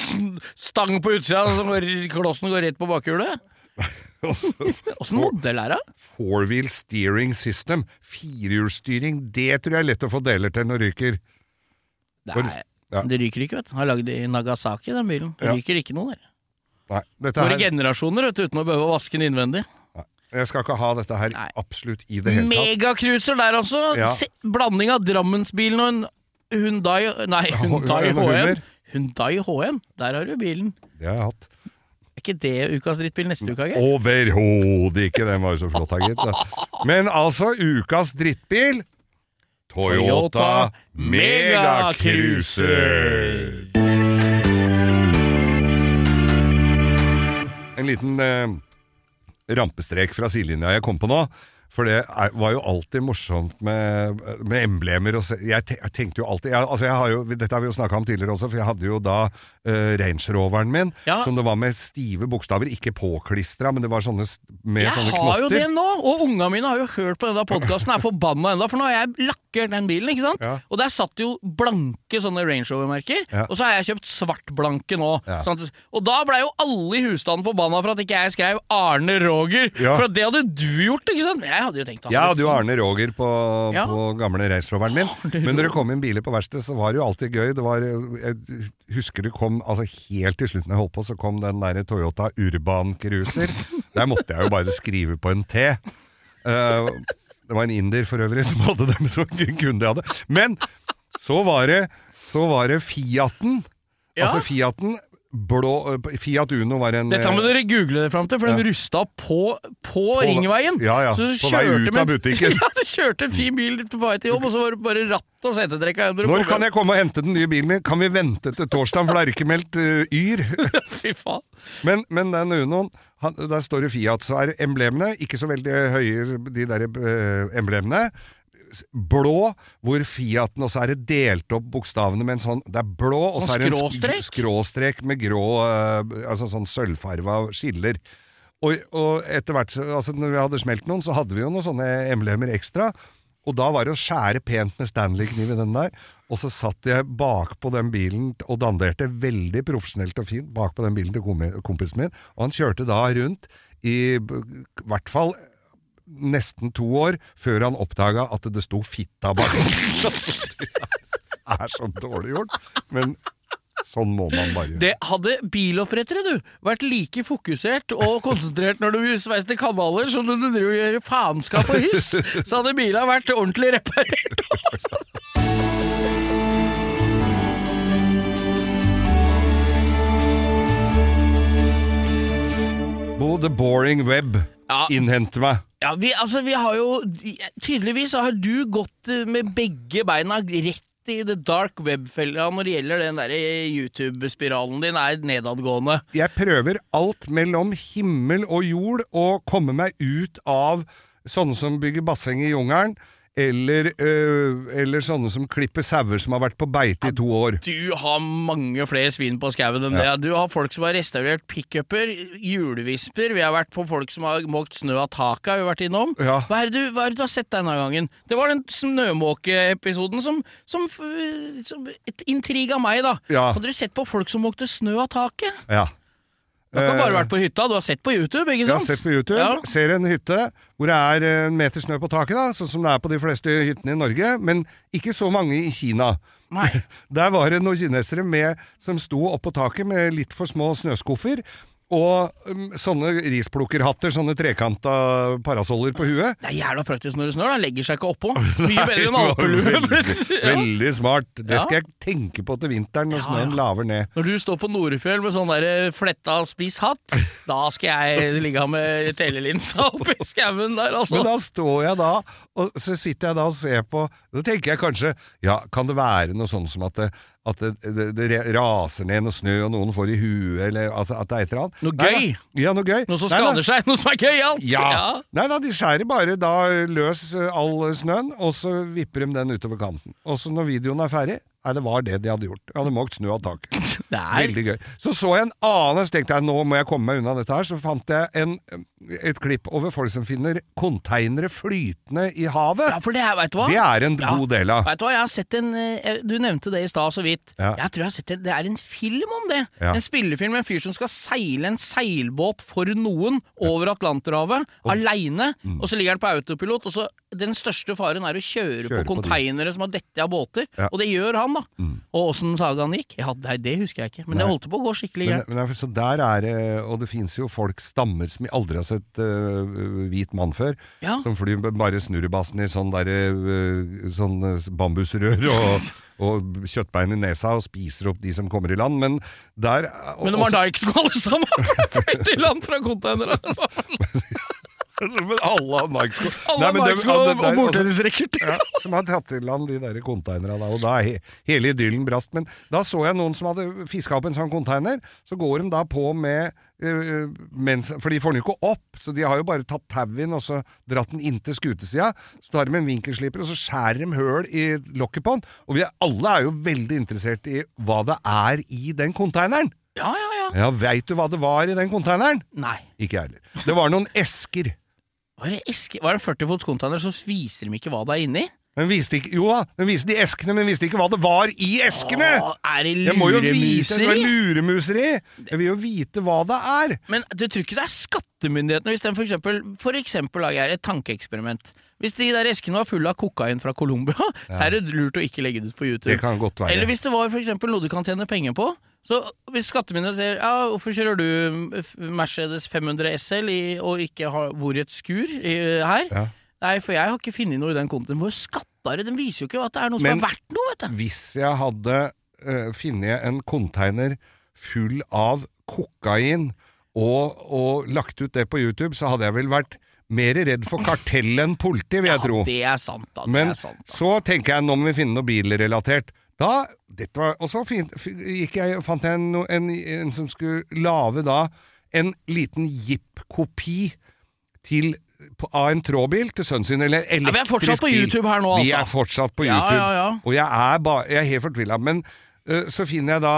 stang på utsida, så klossen går rett på bakhjulet? Åssen modell er det? Four wheel steering system. Firehjulsstyring, det tror jeg er lett å få deler til når det ryker. Det, For- ja. det ryker ikke, vet du. Har lagd i Nagasaki, den bilen. Det ryker ikke noe der. Nei, dette Våre her, generasjoner vet du, uten å behøve å vaske den innvendig. jeg skal ikke ha dette her Nei. absolutt i det hele tatt. Megacruiser der altså. Ja. Se, blanding av Drammensbilen og en Hundai Nei, Hundai H1. Hummer. Hundai H1. Der har du bilen. Det har jeg hatt. Er ikke det ukas drittbil neste uke, Geir? Overhodet ikke, den var jo så flott, da, gitt. da. Men altså, ukas drittbil Toyota Megacruiser. En liten eh, rampestrek fra sidelinja jeg kom på nå. For det er, var jo alltid morsomt med, med emblemer. Og jeg, te, jeg tenkte jo alltid jeg, altså jeg har jo, Dette har vi jo snakka om tidligere også, for jeg hadde jo da uh, Range Roveren min, Ja. som det var med stive bokstaver. Ikke påklistra, men det var sånne med Jeg sånne har jo det nå! Og unga mine har jo hørt på denne podkasten, er forbanna ennå, for nå har jeg lakkert den bilen, ikke sant? Ja. Og der satt jo blanke sånne Range Rover-merker, Ja. og så har jeg kjøpt svartblanke nå. Sånn at, og da blei jo alle i husstanden forbanna for at ikke jeg skrev Arne Roger, for at det hadde du gjort, ikke sant? Men Jeg hadde jo tenkt Jeg hadde jo Arne Roger på, Ja. på gamle Range min. Men når det kom inn biler på verkstedet, så var det jo alltid gøy. Det var, jeg husker det kom altså helt til slutten jeg holdt på, så kom den der Toyota Urban Cruiser. Der måtte jeg jo bare skrive på en T. Uh, det var en inder for øvrig som hadde dem som kunde jeg hadde. Men så var det, så var det Fiaten. Ja. Altså Fiaten blå, Fiat Uno var en Dette må eh, dere google det fram til, for den rusta på, på, ringveien. Ja, ja. Så På vei ut av butikken. ja, du kjørte en fin bil på vei til jobb, og så var det bare ratt og setetrekka under. Når kan jeg komme og hente den nye bilen min? Kan vi vente til torsdag, for det er ikke meldt uh, Yr? Fy faen. Men, men den Unoen, han, der står det Fiat, så er emblemene ikke så veldig høye, de der uh, emblemene. Blå, hvor Fiaten, og så er det delt opp bokstavene med en sånn Det er blå, og Sånn så er det en skråstrek? skråstrek med grå uh, Altså sånn sølvfarva skiller. Og, og etter hvert, altså når vi hadde smelt noen, så hadde vi jo noen sånne emblemer ekstra. Og da var det å skjære pent med Stanley-kniv i den der. Og så satt jeg bakpå den bilen og danderte veldig profesjonelt og fint bakpå den bilen til kompisen min. Og han kjørte da rundt i hvert fall nesten to år før han oppdaga at det sto fitta bak. det er så dårlig gjort. Men sånn må man bare gjøre. Det hadde bilopprettere, du, vært like fokusert og konsentrert når du sveiste kanaler som når du driver og gjør faenskap og hyss, så hadde bila vært ordentlig reparert. Bo, the boring web Ja. innhenter meg. Ja, vi, altså, vi har jo Tydeligvis har du gått eh, med begge beina rett i the dark web-fella når det gjelder den der YouTube-spiralen din er nedadgående. Jeg prøver alt mellom himmel og jord å komme meg ut av sånne som bygger basseng i jungelen, eller, øh, eller sånne som klipper sauer som har vært på beite i to år. Du har mange flere svin på skauen enn Ja. det. Du har folk som har restaurert pickuper, hjulvisper, vi har vært på folk som har måkt snø av taket, har vi vært innom. Ja. Hva, er du, hva er det du har sett denne gangen? Det var den snømåkeepisoden som, som, som intriga meg, da. Hadde du sett på folk som måkte snø av taket? Ja. Du har ikke Eh, bare vært på hytta, du har sett på YouTube, ikke Jeg har sett på YouTube, ser en hytte hvor det er en meter snø på taket, da, sånn som det er på de fleste hyttene i Norge, men ikke så mange i Kina. Nei. Der var det noen kinesere med, som sto oppå taket med litt for små snøskuffer, og um, sånne risplukkerhatter, sånne trekanta parasoller på huet. Det er jævla praktisk når det snør, da. Legger seg ikke oppå. Mye bedre enn alpelue. Veldig, veldig smart. Det skal jeg tenke på til vinteren når snøen laver ned. Når du står på Norefjell med sånn der fletta spiss hatt, da skal jeg ligge med telelinsa oppi skauen der, altså. Men da står jeg da, og så sitter jeg da og ser på Da tenker jeg kanskje Ja, kan det være noe sånn som at det, at det, det, det raser ned noe snø, og noen får i huet, eller at, at det er et eller annet? Noe Nei gøy. Ja, noe gøy. Noe som Nei skader seg, noe som er gøyalt! Ja. Nei da, de skjærer bare da løs eh, all snøen, og så vipper de den utover kanten. Og så når videoen er ferdig Nei, det var det de hadde gjort. De hadde måkt snø av taket. Veldig gøy. Så så jeg en annen, så tenkte jeg nå må jeg komme meg unna dette her, så fant jeg en, et klipp over folk som finner konteinere flytende i havet. Ja, for det er, vet du hva? Det er en Ja. god del av. Vet du hva, jeg har sett en eh, Du nevnte det i stad så vidt. Ja. Jeg tror jeg har sett det. Det er en film om det. Ja. En spillefilm med en fyr som skal seile en seilbåt for noen over Atlanterhavet aleine, Mm. og så ligger han på autopilot, og så Den største faren er å kjøre, Kjøre på konteinere som har dettet av båter. Mm. og det gjør han, da. Og åssen sagaen gikk? Ja, det, det husker jeg ikke, men det holdt på å gå skikkelig Men, gærent. men så der er det Og det fins jo folk, stammer, som aldri har sett uh, hvit mann før. Ja. Som flyr bare snurrebassen i sånn der uh, Sånn øh, bambusrør og, og kjøttbein i nesa og spiser opp de som kommer i land. Men der og, Men de har da ikke alle sammen! Fløyt i land fra konteinere! Men alle har Nike-sko. Alle har Nike-sko og der- altså- bordtennisracket. ja, som har tatt i land de der konteinerne da, og da he hele idyllen brast. Men da så jeg noen som hadde fiska opp en sånn konteiner, så går de da på med øh, mens, For de får den jo ikke opp, så de har jo bare tatt tauet og så dratt den inntil skutesida. Så tar de en vinkelsliper, og så skjærer de høl i lokket på den. Og vi alle er jo veldig interessert i hva det er i den konteineren. Ja, ja, ja. Ja, veit du hva det var i den konteineren? Nei. Ikke jeg heller. Det var noen esker. Var det, eske, var det en 40 fots container, så viser de ikke hva det er inni? Den viste ikke, jo da, den viste de eskene, men den viste ikke hva det var i eskene! Åh, er det Jeg må jo vite det er luremuseri? luremuseri! Jeg vil jo vite hva det er! Men du tror ikke det er skattemyndighetene hvis den for eksempel, for eksempel lager et tankeeksperiment. Hvis de der eskene var fulle av kokain fra Colombia, så er det lurt å ikke legge det ut på YouTube. Det kan godt være. Eller hvis det var for eksempel noe du kan tjene penger på. Så hvis skattemyndighetene sier ja, hvorfor kjører du Mercedes 500 SL i, og ikke har, bor i et skur i, her? Ja. Nei, for jeg har ikke funnet noe i den kontoen. Hvor skatta det? Den viser jo ikke at det er noe som Men- er verdt noe, vet du. Hvis jeg hadde uh, funnet en container full av kokain og, og lagt ut det på YouTube, så hadde jeg vel vært mer redd for kartell enn politi, vil jeg tro. Ja, det er sant, da. Det Men er sant, da. så tenker jeg nå må vi finne noe bilrelatert. Da, var, Og så fin- gikk jeg, fant jeg en, en, en som skulle lage da en liten Jeep-kopi til av en trådbil til sønnen sin, eller elektrisk vi er fortsatt på. YouTube her nå, altså. Vi altså. er fortsatt på YouTube. ja, ja. Og jeg er, ba, jeg er helt fortvila. Men uh, så finner jeg da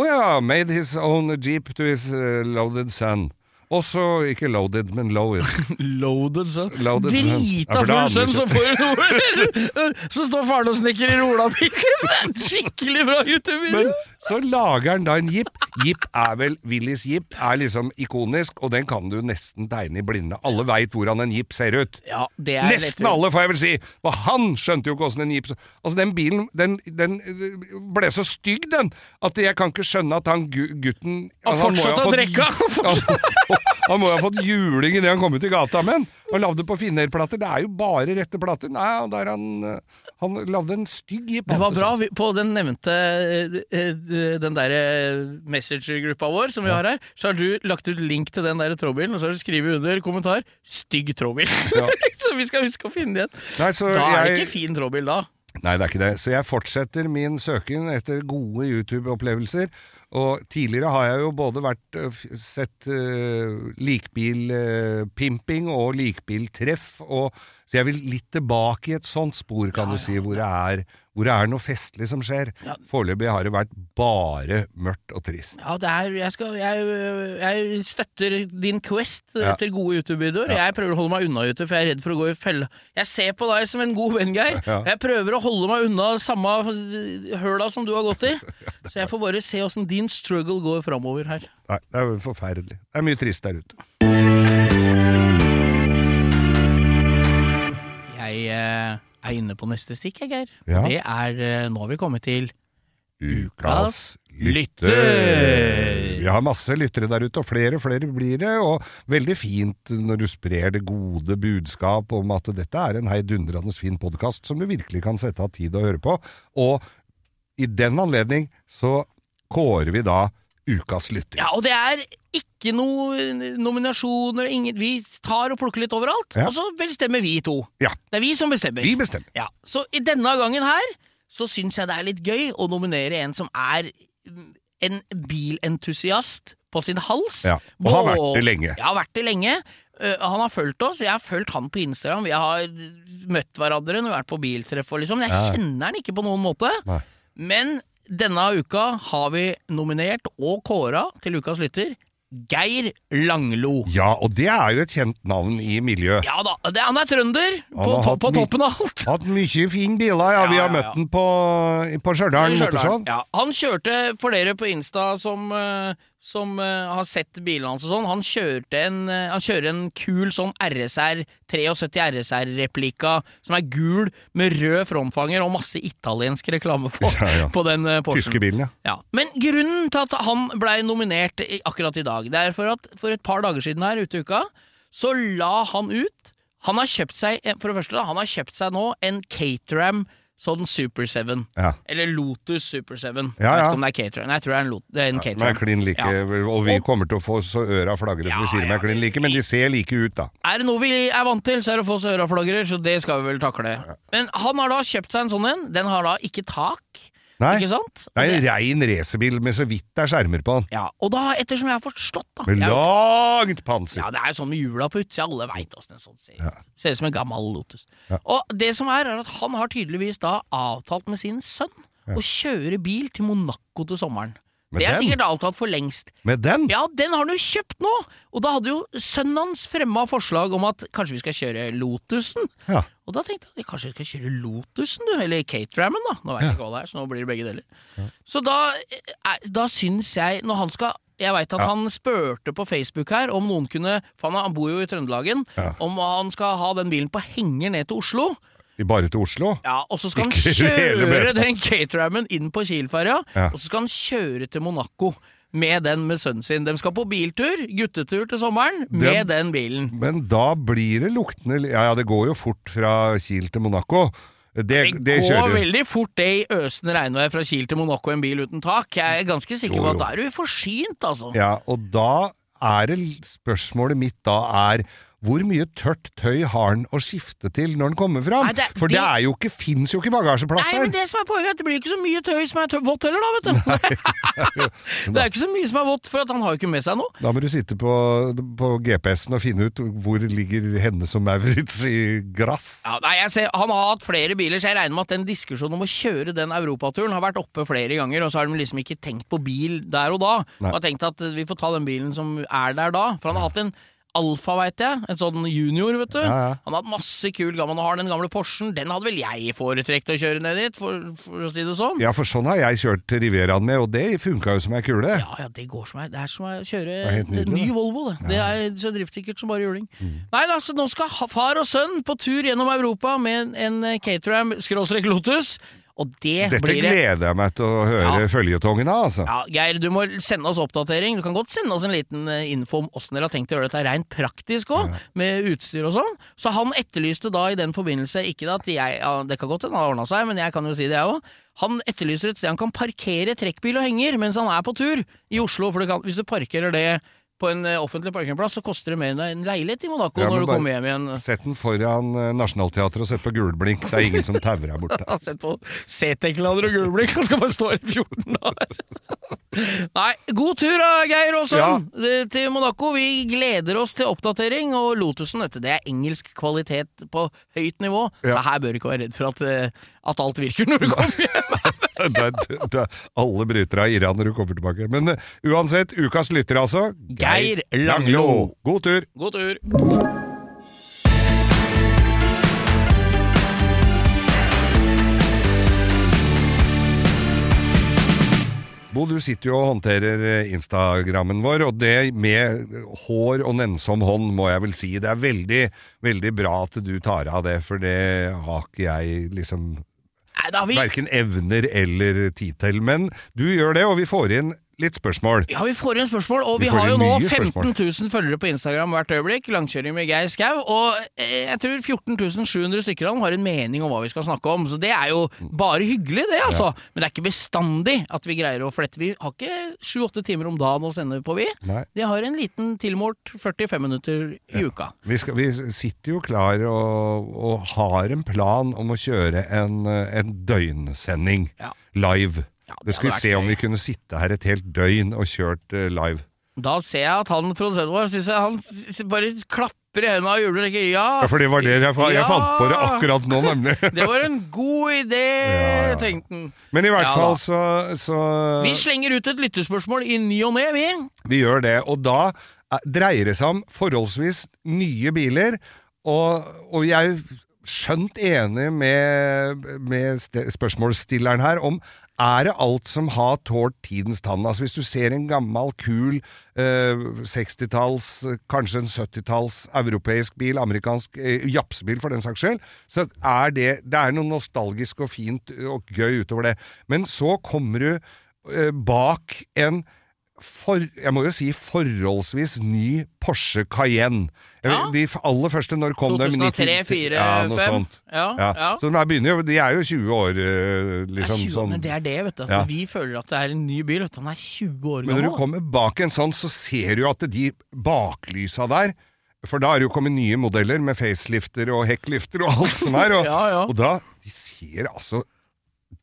Å ja, made his own jeep to his uh, loaded son. Også ikke loaded, men lower. Loaded så. Loaded. Ja, Drita full sønn som får noe Så står faren og snekrer i olabilen! Det er skikkelig bra YouTube-video! Så lager han da en jeep. Jeep er vel Willys jeep, er liksom ikonisk, og den kan du nesten tegne i blinde. Alle veit hvordan en jeep ser ut. Ja, det er Nesten alle, får jeg vel si! For han skjønte jo ikke åssen en jeep så- Altså, den bilen, den, den øh, ble så stygg, den, at jeg kan ikke skjønne at han gutten Han altså, må jo ha fortsatte å drikke! Han må jo ha fått juling idet han kom ut i gata med den, og lagde på finnerplater. Det er jo bare rette plater. Nei, der han, han lagde en stygg jeep. Det var bra. På den nevnte eh, eh, Den derre Messenger-gruppa vår som vi har her, så har du lagt ut link til den der trådbilen, og så har du skrevet under kommentar 'stygg trådbil'. Ja. så vi skal huske å finne igjen. Nei, Da er det jeg- ikke fin trådbil, da. Nei, det er ikke det. Så jeg fortsetter min søken etter gode YouTube-opplevelser. Og tidligere har jeg jo både vært, øh, sett uh, likbilpimping og likbiltreff, og, så jeg vil litt tilbake i et sånt spor, kan du si, hvor det, er, hvor det er noe festlig som skjer. Ja. Foreløpig har det vært bare mørkt og trist. Ja, det er, jeg, skal, jeg, jeg støtter din quest Ja. etter gode YouTube-videoer. Jeg prøver å holde meg unna YouTube, for jeg er redd for å gå i fella. Jeg ser på deg som en god venn, Geir. Ja. Jeg prøver å holde meg unna samme høla som du har gått i. Så jeg får bare se åssen din struggle går framover her. Nei, det er forferdelig. Det er mye trist der ute. Jeg eh, er inne på neste stikk, jeg, Geir. Ja. Det er eh, Nå har vi kommet til Ukas lytter. lytter! Vi har masse lyttere der ute, og flere og flere blir det. Og veldig fint når du sprer det gode budskap om at dette er en heidundrende fin podkast som du virkelig kan sette av tid å høre på. Og i den anledning så kårer vi da Ukas lytter. Ja, og det er ikke noe nominasjoner, ingen, vi tar og plukker litt overalt, Ja. og så bestemmer vi to. Ja, Det er vi som bestemmer. vi bestemmer. Ja, Så i denne gangen her, så syns jeg det er litt gøy å nominere en som er mm, en bilentusiast på sin hals. Ja, og har vært det lenge. Ja, har vært det lenge. Uh, han har fulgt oss, jeg har fulgt han på Instagram, vi har møtt hverandre når vi har vært på biltreff og liksom. Jeg Ja. kjenner han ikke på noen måte. Nei. Men denne uka har vi nominert og kåra til ukas lytter Geir Langlo. Ja, og det er jo et kjent navn i miljøet. Ja da, det, han er trønder, Han på, to, på toppen av alt. Hatt mye fine biler, ja. Ja, vi har ja, møtt ja. den på, på Stjørdal motorshow. Ja, han kjørte, for dere på Insta som, eh, som uh, har sett bilene hans og sånn, han en, uh, han kjører en kul sånn RSR 73 RSR-replika som er gul med rød frontfanger og masse italiensk reklame på, Ja, ja. på den uh, Porschen. Tyske bilen, ja. Ja. Men grunnen til at han blei nominert i- akkurat i dag, det er for at for et par dager siden her ute i uka, så la han ut Han har kjøpt seg, eh, for det første, da, han har kjøpt seg nå en Caterham sånn Super 7. Ja. Eller Lotus Super 7. Ja, Jeg vet ikke om det er Caterham. Nei, jeg tror det er en, Lot det er en Caterham. er klin like, Ja. og vi kommer til å få så øra flagrer for Ja, vi sier de ja, er klin like, men de ser like ut, da. Er det noe vi er vant til, så er det å få oss øraflagrer, så det skal vi vel takle. Men han har da kjøpt seg en sånn en. Den har da ikke tak, Nei, ikke sant? det er en rein racerbil med så vidt det er skjermer på den. ja, og da, ettersom jeg har forstått da Med jeg langt panser. Ja, det er sånn med hjula på utsida, alle veit åssen en sånn ser ut. Ja. Ser ut som en gammel Lotus. Ja. Og det som er, er at han har tydeligvis da avtalt med sin sønn å kjøre bil til Monaco til sommeren. Med det er den? sikkert avtalt for lengst. Med den? Ja, den har han jo kjøpt nå! Og da hadde jo sønnen hans fremma forslag om at kanskje vi skal kjøre Lotusen. Ja. Og da tenkte jeg kanskje vi skal kjøre Lotusen, du, eller Caterammen, da. Nå vet jeg ikke hva det er, så nå blir det begge deler. Så da, eh, da syns jeg, når han skal Jeg veit at Ja. han spurte på Facebook her om noen kunne For han bor jo i Trøndelagen. Ja. Om han skal ha den bilen på henger ned til Oslo. I Bare til Oslo? Ja, Og så skal han kjøre den caterhammen inn på Kiel-ferja, Ja. og så skal han kjøre til Monaco. Med den med sønnen sin. De skal på biltur, guttetur til sommeren, med den bilen. Men da blir det luktende Ja, ja, det går jo fort fra Kiel til Monaco. Det, Det, det går veldig fort det i øsende regnvær fra Kiel til Monaco, en bil uten tak. Jeg er ganske sikker på at da er du forsynt, altså. Ja, og da er det spørsmålet mitt da er hvor mye tørt tøy har han å skifte til når han kommer fram? Nei, det- For det det- er jo ikke, fins jo ikke bagasjeplass Nei, men det som er poenget, er at det blir ikke så mye tøy som er tøy, vått heller, da, vet du. det er ikke så mye som er vått, for at han har jo ikke med seg noe. Da må du sitte på, på GPS-en og finne ut hvor ligger henne som Maurits i grass. Ja, nei, jeg ser, Han har hatt flere biler, så jeg regner med at den diskusjonen om å kjøre den europaturen har vært oppe flere ganger, og så har de liksom ikke tenkt på bil der og da. Nei. Og har tenkt at vi får ta den bilen som er der da. For han har hatt en Alfa, veit jeg. En sånn junior, vet du. Ja, ja. Han har hatt masse kul gammel og har den gamle Porschen. Den hadde vel jeg foretrekt å kjøre ned dit, for, for å si det sånn. Ja, for sånn har jeg kjørt Rivieraen med, og det funka jo som ei kule. Ja, ja, det går som ei Det er som å kjøre nydelig, ny det. Volvo, det. Det er så driftssikkert som bare juling. Nei da, så nå skal far og sønn på tur gjennom Europa med en en Caterham skråstrek Lotus, og det Dette blir det. gleder jeg meg til å høre Ja. føljetongen av, altså. Ja, Geir, du må sende oss oppdatering. Du kan godt sende oss en liten eh, info om åssen dere har tenkt å gjøre dette rent praktisk òg, med utstyr og sånn. Så han etterlyste da i den forbindelse ikke at jeg ja, Det kan godt hende det har ordna seg, men jeg kan jo si det, jeg òg. Han etterlyser et sted han kan parkere trekkbil og henger mens han er på tur i Oslo. For kan, hvis du parkerer det på en eh, offentlig parkeringsplass, så koster det mer enn en leilighet i Monaco Ja, når du kommer hjem igjen. Sett den foran eh, Nationaltheatret og sett på gulblink. Det er ingen som tauer her borte. Har sett på CT-klader og gulblink, han skal bare stå her i 14 år! Nei, god tur da, Geir og ja. Til Monaco. Vi gleder oss til oppdatering, og Lotusen, dette det er engelsk kvalitet på høyt nivå, Ja. så her bør du ikke være redd for at, eh, at alt virker når du kommer hjem. Det er, alle bryter av irra når du kommer tilbake. Men uh, uansett, ukas lytter altså. Geir Langlo. God tur! God tur. Bo, du sitter jo og håndterer eh, Instagrammen vår, og det med hår og nennsom hånd, må jeg vel si. Det er veldig, veldig bra at du tar av det, for det har ikke jeg liksom Nei, verken evner eller tid til. Men du gjør det, og vi får inn litt spørsmål. ja, vi får inn spørsmål, og Vi vi, har jo nå 15 000 følgere på Instagram hvert øyeblikk. Langkjøring med Geir Skau. Og eh, jeg tror 14 700 stykker av dem har en mening om hva vi skal snakke om. Så det er jo bare hyggelig, det, altså. Men det er ikke bestandig at vi greier å flette. Vi har ikke 7-8 timer om dagen å sende på, vi. Nei. De har en liten tilmålt 45 minutter i uka. Vi, skal, vi sitter jo klar og, og har en plan om å kjøre en, eh, en døgnsending Ja. live. Ja, det det skal vi se om vi kunne sitte her et helt døgn og kjørt uh, live. Da ser jeg at han produsenten vår synes jeg, han bare klapper i hendene og jubler. Ja, Ja, for det var det jeg, jeg Ja! fant på det akkurat nå, nemlig. det var en god idé, ja. tenkte han. Men i hvert fall så, så Vi slenger ut et lyttespørsmål i ny og ne, vi. Vi gjør det, og da eh, dreier det seg om forholdsvis nye biler, og, og jeg skjønt enig med, med spørsmålsstilleren her om er det alt som har tålt tidens tann? Altså Hvis du ser en gammel, kul eh, 60-talls, eh, kanskje en 70-talls europeisk bil, amerikansk eh, japsebil for den saks skyld, så er det Det er noe nostalgisk og fint og gøy utover det. Men så kommer du eh, bak en for, jeg må jo si forholdsvis ny Porsche Cayenne. Ja. De aller første, når kom de? 2003, 4, ja, noe sånt. Ja, Ja. Så de er, jo, de er jo 20 år, eh, Det er liksom. 20, sånn. Men det er det, vet du. Vi føler at det er en ny bil. Vet du. Den er 20 år gammel. Men når du kommer bak en sånn, så ser du at de baklysa der For da er det jo kommet nye modeller med facelifter og hekklifter og alt som er. Og, og da De ser altså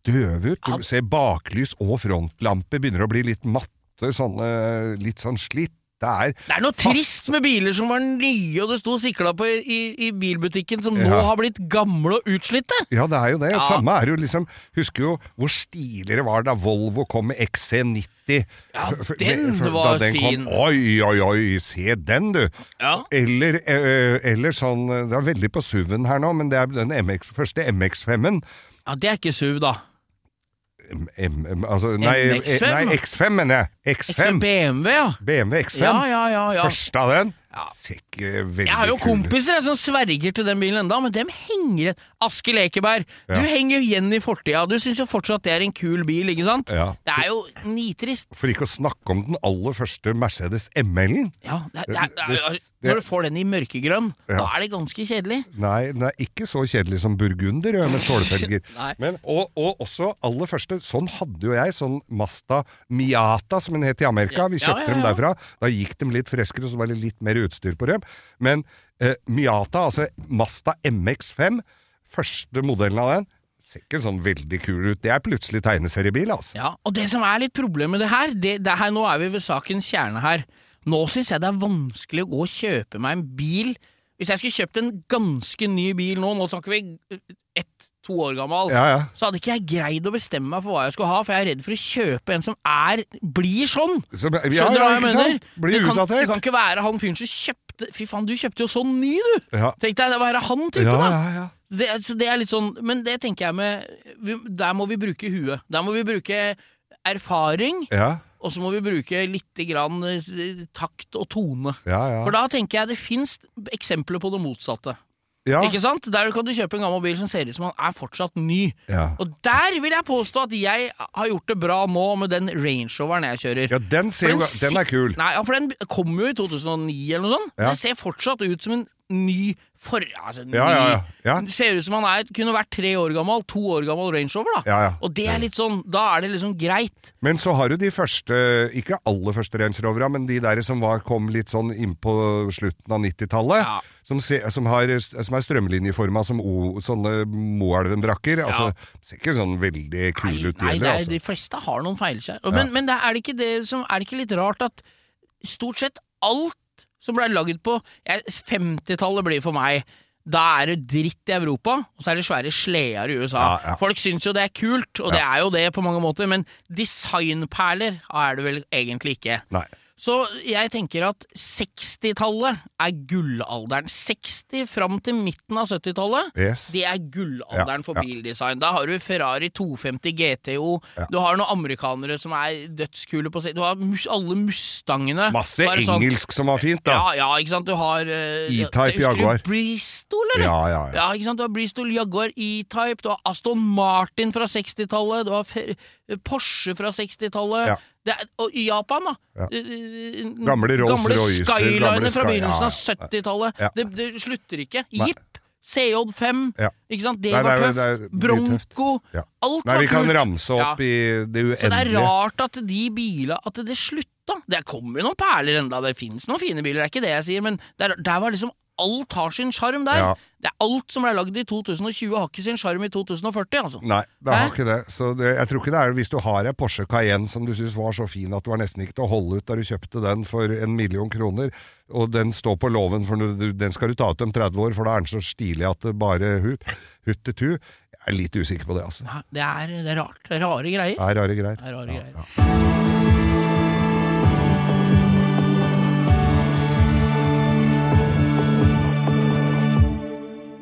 døve ut. Du ser baklys og frontlampe begynner å bli litt matte, sånne, litt sånn slitt. Det er Det er noe trist med biler som var nye, og det sto sikla på i, i, bilbutikken, som nå har blitt gamle og utslitte. Ja, det er jo det. Ja. Samme er jo liksom Husker jo hvor stilig det var da Volvo kom med XC90. Ja, den var den fin. Kom. Oi, oi, oi, se den, du! Ja. Eller, eh, eller sånn Det er veldig på SUV-en her nå, men det er den MX, første MX5-en. Ja, det er ikke SUV, da. Altså, nei, MX5? eh, nei, X5, mener jeg. X5 X5. BMW, ja. BMW X5. Ja, ja, ja. ja. Første av den. Ja. Ser ikke veldig Jeg har jo kompiser jeg, som sverger til den bilen enda, men dem henger igjen. Aske Lekeberg, Ja. du henger jo igjen i fortida. Du syns jo fortsatt det er en kul bil, ikke sant? Ja. Det er jo nitrist. For ikke å snakke om den aller første Mercedes ML-en. Ja, det er, det er, det er, Det- det- når du får den i mørkegrønn, da er det ganske kjedelig. Nei, den er ikke så kjedelig som burgunder ja, med stålfelger. Nei. Men, og, og også aller første, sånn hadde jo jeg, sånn Masta Miata som den het i Amerika. Vi Ja, kjøpte ja, dem ja. derfra. Da gikk de litt freskere, så var det litt mer utstyr på dem. Men eh, Miata, altså Mazda MX5, første modellen av den, ser ikke sånn veldig kul ut. Det er plutselig tegneseriebil, altså. Ja, og det som er litt problemet med det her, det, det her nå er vi ved sakens kjerne her. Nå syns jeg det er vanskelig å gå og kjøpe meg en bil. Hvis jeg skulle kjøpt en ganske ny bil nå, nå snakker vi ett-to år gammel, Ja, ja. så hadde ikke jeg greid å bestemme meg for hva jeg skulle ha, for jeg er redd for å kjøpe en som er blir sånn. Skjønner ja, hva jeg mener? Blir det, kan, det kan ikke være han fyren som kjøpte Fy faen, du kjøpte jo sånn ny, du! Ja. Tenk deg det var han typen, Ja, da! Det, det er litt sånn Men det tenker jeg med Der må vi bruke huet. Der må vi bruke erfaring, Ja, og så må vi bruke litt grann eh, takt og tone. ja. ja. For da tenker jeg det fins eksempler på det motsatte. Ja. Ikke sant? Der kan du kjøpe en gammel bil som ser ut som han er fortsatt ny. Ja. Og der vil jeg påstå at jeg har gjort det bra nå med den Range Roveren jeg kjører. ja, den, ser, jo, den den er kul. Nei, ja, for den kom jo i 2009 eller noe sånt. Den ser fortsatt ut som en ny for... Altså, ny. Ja, ja, ja. Det ser ut som han er, kunne vært tre år gammel, to år gammel Range Rover, da. Og det er litt sånn, da er det liksom greit. Men så har du de første, ikke aller første Range Rovera, men de der som var, kom litt sånn inn på slutten av 90-tallet. Ja. Som, som, har, som er strømlinjeforma som o, sånne Moelven-brakker. Altså, ser ikke sånn veldig kule ut, de nei det er, Altså. de fleste har noen feilskjær. Men, men det er, det det som, er det ikke litt rart at stort sett alt som ble laget på 50-tallet blir for meg da er det dritt i Europa, og så er det svære sleder i USA. Ja, ja. Folk syns jo det er kult, og det er jo det på mange måter, men designperler er det vel egentlig ikke. Nei. Så jeg tenker at 60-tallet er gullalderen. 60 fram til midten av 70-tallet, Yes. det er gullalderen Ja, for ja. bildesign. Da har du Ferrari 250 GTO, du har noen amerikanere som er dødskule på du har mus alle Mustangene. Masse Så sånn- engelsk som var fint, da. Ja, ja, ikke sant. Du har uh, E-Type Jaguar. Bristol, eller? Ja, ja, ja. Ja, ikke sant? Du har Bristol Jaguar E-Type, du har Aston Martin fra 60-tallet, du har Porsche fra 60-tallet. Ja. Det Og i Japan, da. Ja. eh, Gamle Rolls Royce Skyliner gamle fra begynnelsen av ja, ja. 70-tallet. Ja. Det, det slutter ikke. Nei. Jeep, CJ5, Ja. ikke sant. Det Nei, var tøft. er dritøft. Bronco. Ja. Alt Nei, var vi kan ramse opp Ja. i det Så det er rart at de bila At det slutta. Det kommer jo noen perler enda, det fins noen fine biler, det er ikke det jeg sier, men der, der var liksom Alt har sin sjarm der. Ja. Det er Alt som ble lagd i 2020, har ikke sin sjarm i 2040, altså. Nei, det har Hæ? ikke det. Så det, jeg tror ikke det er hvis du har en Porsche Cayenne som du syns var så fin at det var nesten ikke til å holde ut da du kjøpte den for en million kroner, og den står på låven for den skal du ta ut om 30 år, for da er den så stilig at det bare hut, huttetu. Jeg er litt usikker på det, altså. Nei, Det er, det er rart. Rare greier. Det er rare greier. Det er rare Ja, greier. ja.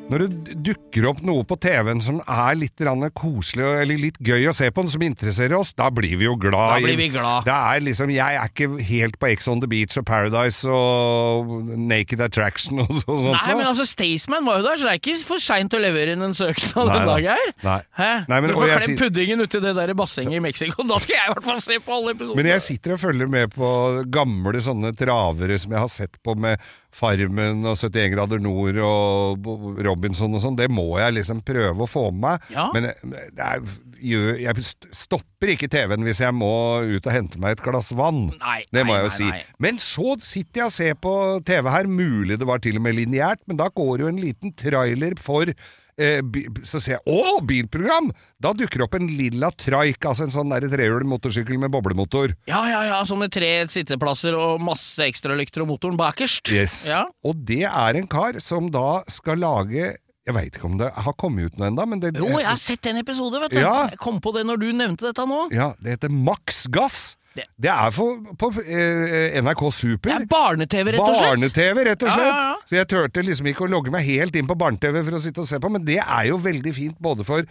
Når det dukker opp noe på TV-en som er litt koselig eller litt gøy å se på, som interesserer oss, da blir vi jo glad. Da blir vi glad. Det er liksom, Jeg er ikke helt på Ex on the Beach og Paradise og Naked Attraction og så, sånt. Nei, men altså, Staysman var jo der, så det er ikke for seint å levere inn en søknad den en dag her. Nei. Hæ? Nei, men- du får klem puddingen uti det der bassenget i Mexico. Da skal jeg i hvert fall se på alle episodene. Men jeg sitter og følger med på gamle sånne travere som jeg har sett på med Farmen og 71 grader nord og Robinson og sånn. Det må jeg liksom prøve å få med meg. Ja. Men det er, jeg stopper ikke TV-en hvis jeg må ut og hente meg et glass vann. Nei, det må nei, jeg jo nei, si. Men så sitter jeg og ser på TV her, mulig det var til og med lineært, men da går jo en liten trailer for Eh, så ser jeg Å, bilprogram! Da dukker det opp en lilla trike, altså en sånn der trehjulig motorsykkel med boblemotor. Ja, ja, ja, sånn med tre sitteplasser og masse ekstralykter og motoren bakerst. Yes. Ja. Og det er en kar som da skal lage Jeg veit ikke om det har kommet ut noe ennå, men det Jo, jeg har sett en episode, vet du. Ja. Jeg kom på det når du nevnte dette nå. Ja, det heter Max Gass. Det- Det er for, på eh, NRK Super. Det er barne-TV, rett og slett. Barne-TV, rett og slett. ja, ja. Så jeg turte liksom ikke å logge meg helt inn på barne-TV for å sitte og se på, men det er jo veldig fint både for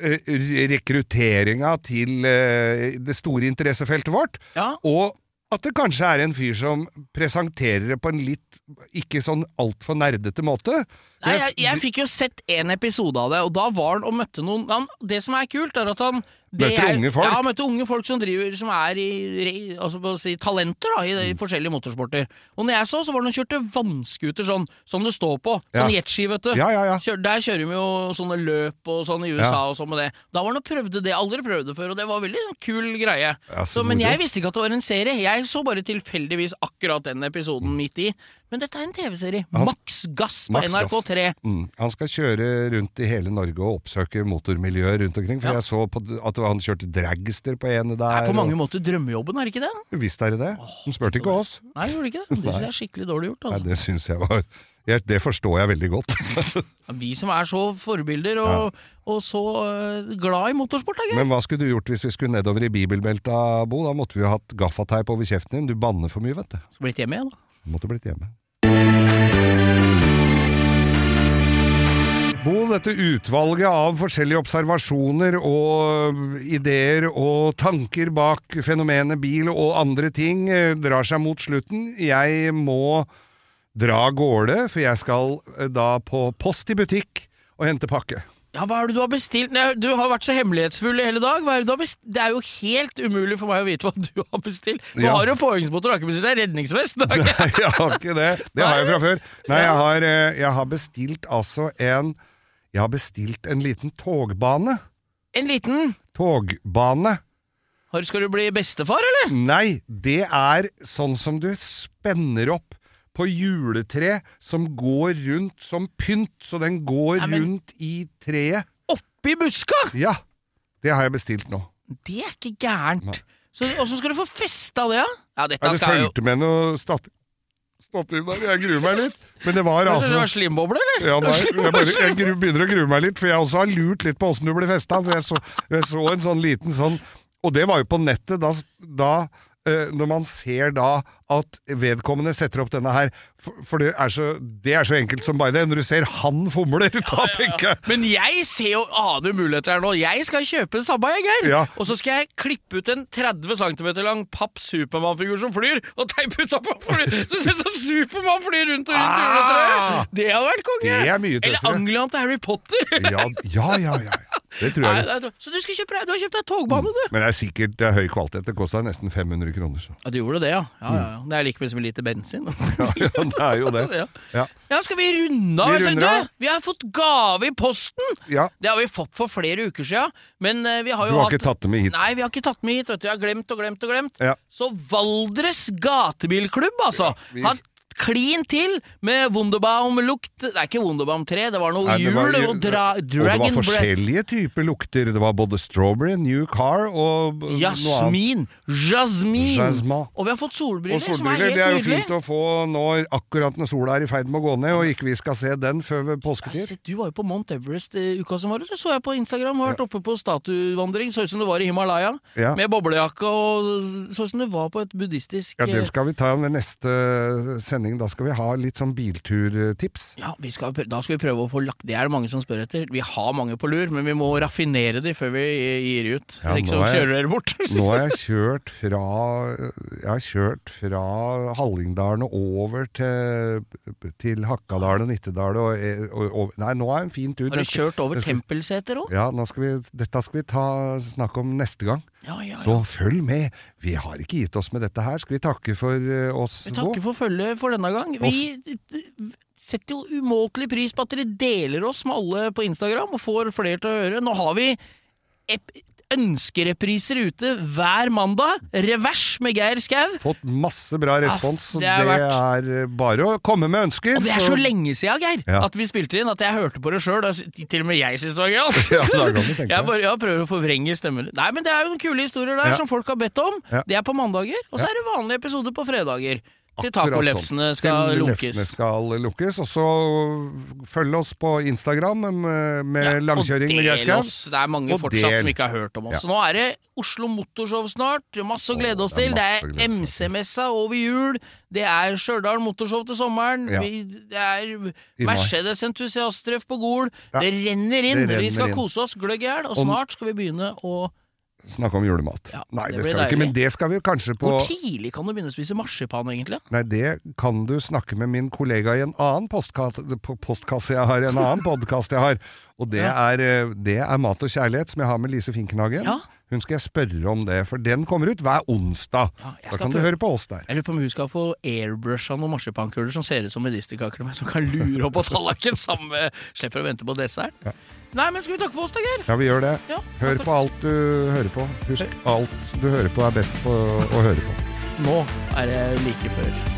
eh, rekrutteringa til eh, det store interessefeltet vårt, Ja. og at det kanskje er en fyr som presenterer det på en litt ikke sånn altfor nerdete måte. Nei, jeg, jeg fikk jo sett en episode av det, og da var han og møtte noen han, Det som er kult, er at han det Møtte er- unge folk? Ja, møter unge folk som driver Som er i altså si, talenter da, i, Mm. i forskjellige motorsporter. Og når jeg så, så var det noen kjørte vannskuter sånn, som det står på. Sånn Ja. jetski, vet du. Ja, ja. Kjør, der kjører de jo sånne løp og sånn i USA og sånn med det. Da var det noe prøvde det, aldri prøvd det før, og det var veldig sånn kul greie. Så men jeg visste ikke at det var en serie. Jeg så bare tilfeldigvis akkurat den episoden midt i. Men dette er en TV-serie. Max Gass på Max NRK3. Mm. Han skal kjøre rundt i hele Norge og oppsøke motormiljøet rundt omkring. For Ja. jeg så på at han kjørte dragster på ene Det er på mange og, måter drømmejobben, er det ikke det? Visst er det det. De spurte ikke oss. Nei, gjorde ikke det? Det synes jeg er skikkelig dårlig gjort. Nei, Altså. det syns jeg var Det forstår jeg veldig godt. Vi som er så forbilder og, og så eh, glad i motorsport, Geir. Men hva skulle du gjort hvis vi skulle nedover i bibelbelta, Bo? Da måtte vi jo hatt gaffateip over kjeften din. Du banner for mye, vet du. Skal blitt hjemme igjen, da. Måtte blitt hjemme. Bo, dette utvalget av forskjellige observasjoner og ideer og tanker bak fenomenet bil og andre ting eh, drar seg mot slutten. Jeg må dra av gårde, for jeg skal eh, da på post i butikk og hente pakke. Ja, hva er det du har bestilt? Nei, Du har vært så hemmelighetsfull i hele dag. Hva er det, du har bestilt? det er jo helt umulig for meg å vite hva du har bestilt. Du Ja. har jo påhengsmotor, du har ikke bestilt deg redningsvest? Nei, jeg har ikke det. Det har jeg fra før. Nei, jeg har, eh, jeg har bestilt altså en Jeg har bestilt en liten togbane. En liten Togbane. har, Skal du bli bestefar, eller? Nei, det er sånn som du spenner opp på juletre som går rundt som pynt, så den går Nei, men- rundt i treet. Oppi buska! Ja, det har jeg bestilt nå. Det er ikke gærent. Så, og så skal du få festa det, ja? Ja, dette Ja, det skal jo fulgte med noe stat stativ der, jeg gruer meg litt. Men det var Kanskje altså det var slimboble, eller? Ja, nei, jeg, bare, jeg gru- begynner å grue meg litt, for jeg også har lurt litt på åssen du blir festa. For jeg så, jeg så en sånn liten sånn Og det var jo på nettet. Da, da når man ser da at vedkommende setter opp denne her, for, for det, er så, det er så enkelt som bare det. Når du ser han fomler, da tenker jeg Men jeg ser jo aner muligheter her nå. Jeg skal kjøpe samme, jeg, Geir. Ja. Og så skal jeg klippe ut en 30 cm lang papp Supermann-figur som flyr, og teipe utapå. Så ser det ut som Supermann flyr rundt og rundt juletreet! Ah! Det hadde vært konge. Det er mye Eller. Angelaen til Harry Potter. Ja, ja, ja. Det tror Nei, jeg. det er- så du, skal kjøpe, du har kjøpt deg togbane, du. Men det er sikkert det er høy kvalitet. Det kosta nesten 500 kroner. Så. Ja, du gjorde det, ja. ja, ja, ja. Det er like mye som en liter bensin. Ja, ja, det er jo det. Ja. Skal vi runde av? Vi. Du, vi har fått gave i posten! Ja. Det har vi fått for flere uker siden, men eh, vi har jo Du har hatt ikke tatt det med hit? Nei, vi har ikke tatt med hit, vet du. Jeg har glemt og glemt og glemt. Ja. Så Valdres gatebilklubb, altså. vi- Har klin til med Wunderbaum-lukt. Det er ikke Wunderbaum 3, det var noe Nei, det jul var- og dra, Og det Dragon var Breath. forskjellige typer lukter. Det var både strawberry, new car og noe annet. Jasmin. Jasmin. Jasmin. Og vi har fått solbriller, Og som er solbriller, helt det er jo nydelig. fint å få når akkurat når sola er i ferd med å gå ned, og ikke vi skal se den før ved Jeg har påsketid. sett, Du var jo på Mount Everest eh, uka som var, det så jeg på Instagram. Har vært oppe på statuevandring. Så ut som du var i Himalaya. Ja. Med boblejakke og så ut som du var på et buddhistisk Ja, det eh, skal vi ta ved neste sending. Da skal vi ha litt sånn bilturtips. Ja, vi skal, da skal vi prøve å få lagt Det er det mange som spør etter. Vi har mange på lur, men vi må raffinere de før vi gir ut. Ja, Hvis ikke så er jeg- kjører dere bort. Nå har jeg kjørt fra Jeg har kjørt fra Hallingdalen og over til, til Hakkadalen og Nittedal og, og, og Nei, nå er en fin tur. Har du kjørt over Tempelseter òg? Ja, skal vi, dette skal vi ta snakke om neste gang. Ja, ja, Så følg med! Vi har ikke gitt oss med dette her. Skal vi takke for eh, oss Vi takker for følget for denne gang. Vi setter jo umåtelig pris på at dere deler oss med alle på Instagram og får flere til å høre. Nå har vi ønskerepriser ute hver mandag. Revers med Geir Skau. Fått masse bra respons. det det, har er bare å komme med ønsker. Og det er så lenge siden, Geir, Ja. at vi spilte inn, at jeg hørte på det sjøl. Til og med jeg syns det var gøy. Ja, du tenke Jeg bare jeg prøver å forvrenge stemmen. Nei, men det er jo noen kule historier der Ja. som folk har bedt om. Ja. Det er på mandager. Og så Ja. er det vanlige episoder på fredager. Til tacolefsene sånn. skal Til lefsene skal lukkes. Og så følg oss på Instagram med, med Ja, langkjøring med oss. Det er mange Og fortsatt del. som ikke har hørt om oss. Ja. Nå er det Oslo Motorshow snart. Masse å glede oss til. Det er, er MC-messa over jul. Det er Stjørdal Motorshow til sommeren. Ja. Vi, det er Mercedes-entusiasttreff på Gol. Det renner inn. Det renner vi skal inn. kose oss gløgg i hjel, Og- snart skal vi begynne å Snakke om julemat. Ja, Nei, det det skal vi ikke, men det skal vi kanskje på Hvor tidlig kan du begynne å spise marsipan, egentlig? Nei, det kan du snakke med min kollega i en annen postkasse, postkasse jeg har, en annen podkast jeg har. Og det, Ja. er, eh, det er Mat og kjærlighet, som jeg har med Lise Finkenhagen. Ja. Hun skal jeg spørre om det, for den kommer ut hver onsdag. Ja, da kan du høre på oss der. Jeg lurer på om hun skal få airbrusha noen marsipankuler som ser ut som medisterkaker, som kan lure opp på tallerkenen sammen med Slipper å vente på dessert. Nei, men skal vi takke for oss, da, Geir? Ja, vi gjør det. Ja, Hør på alt du hører på. Husk, alt du hører på er best på å høre på. Nå er det like før.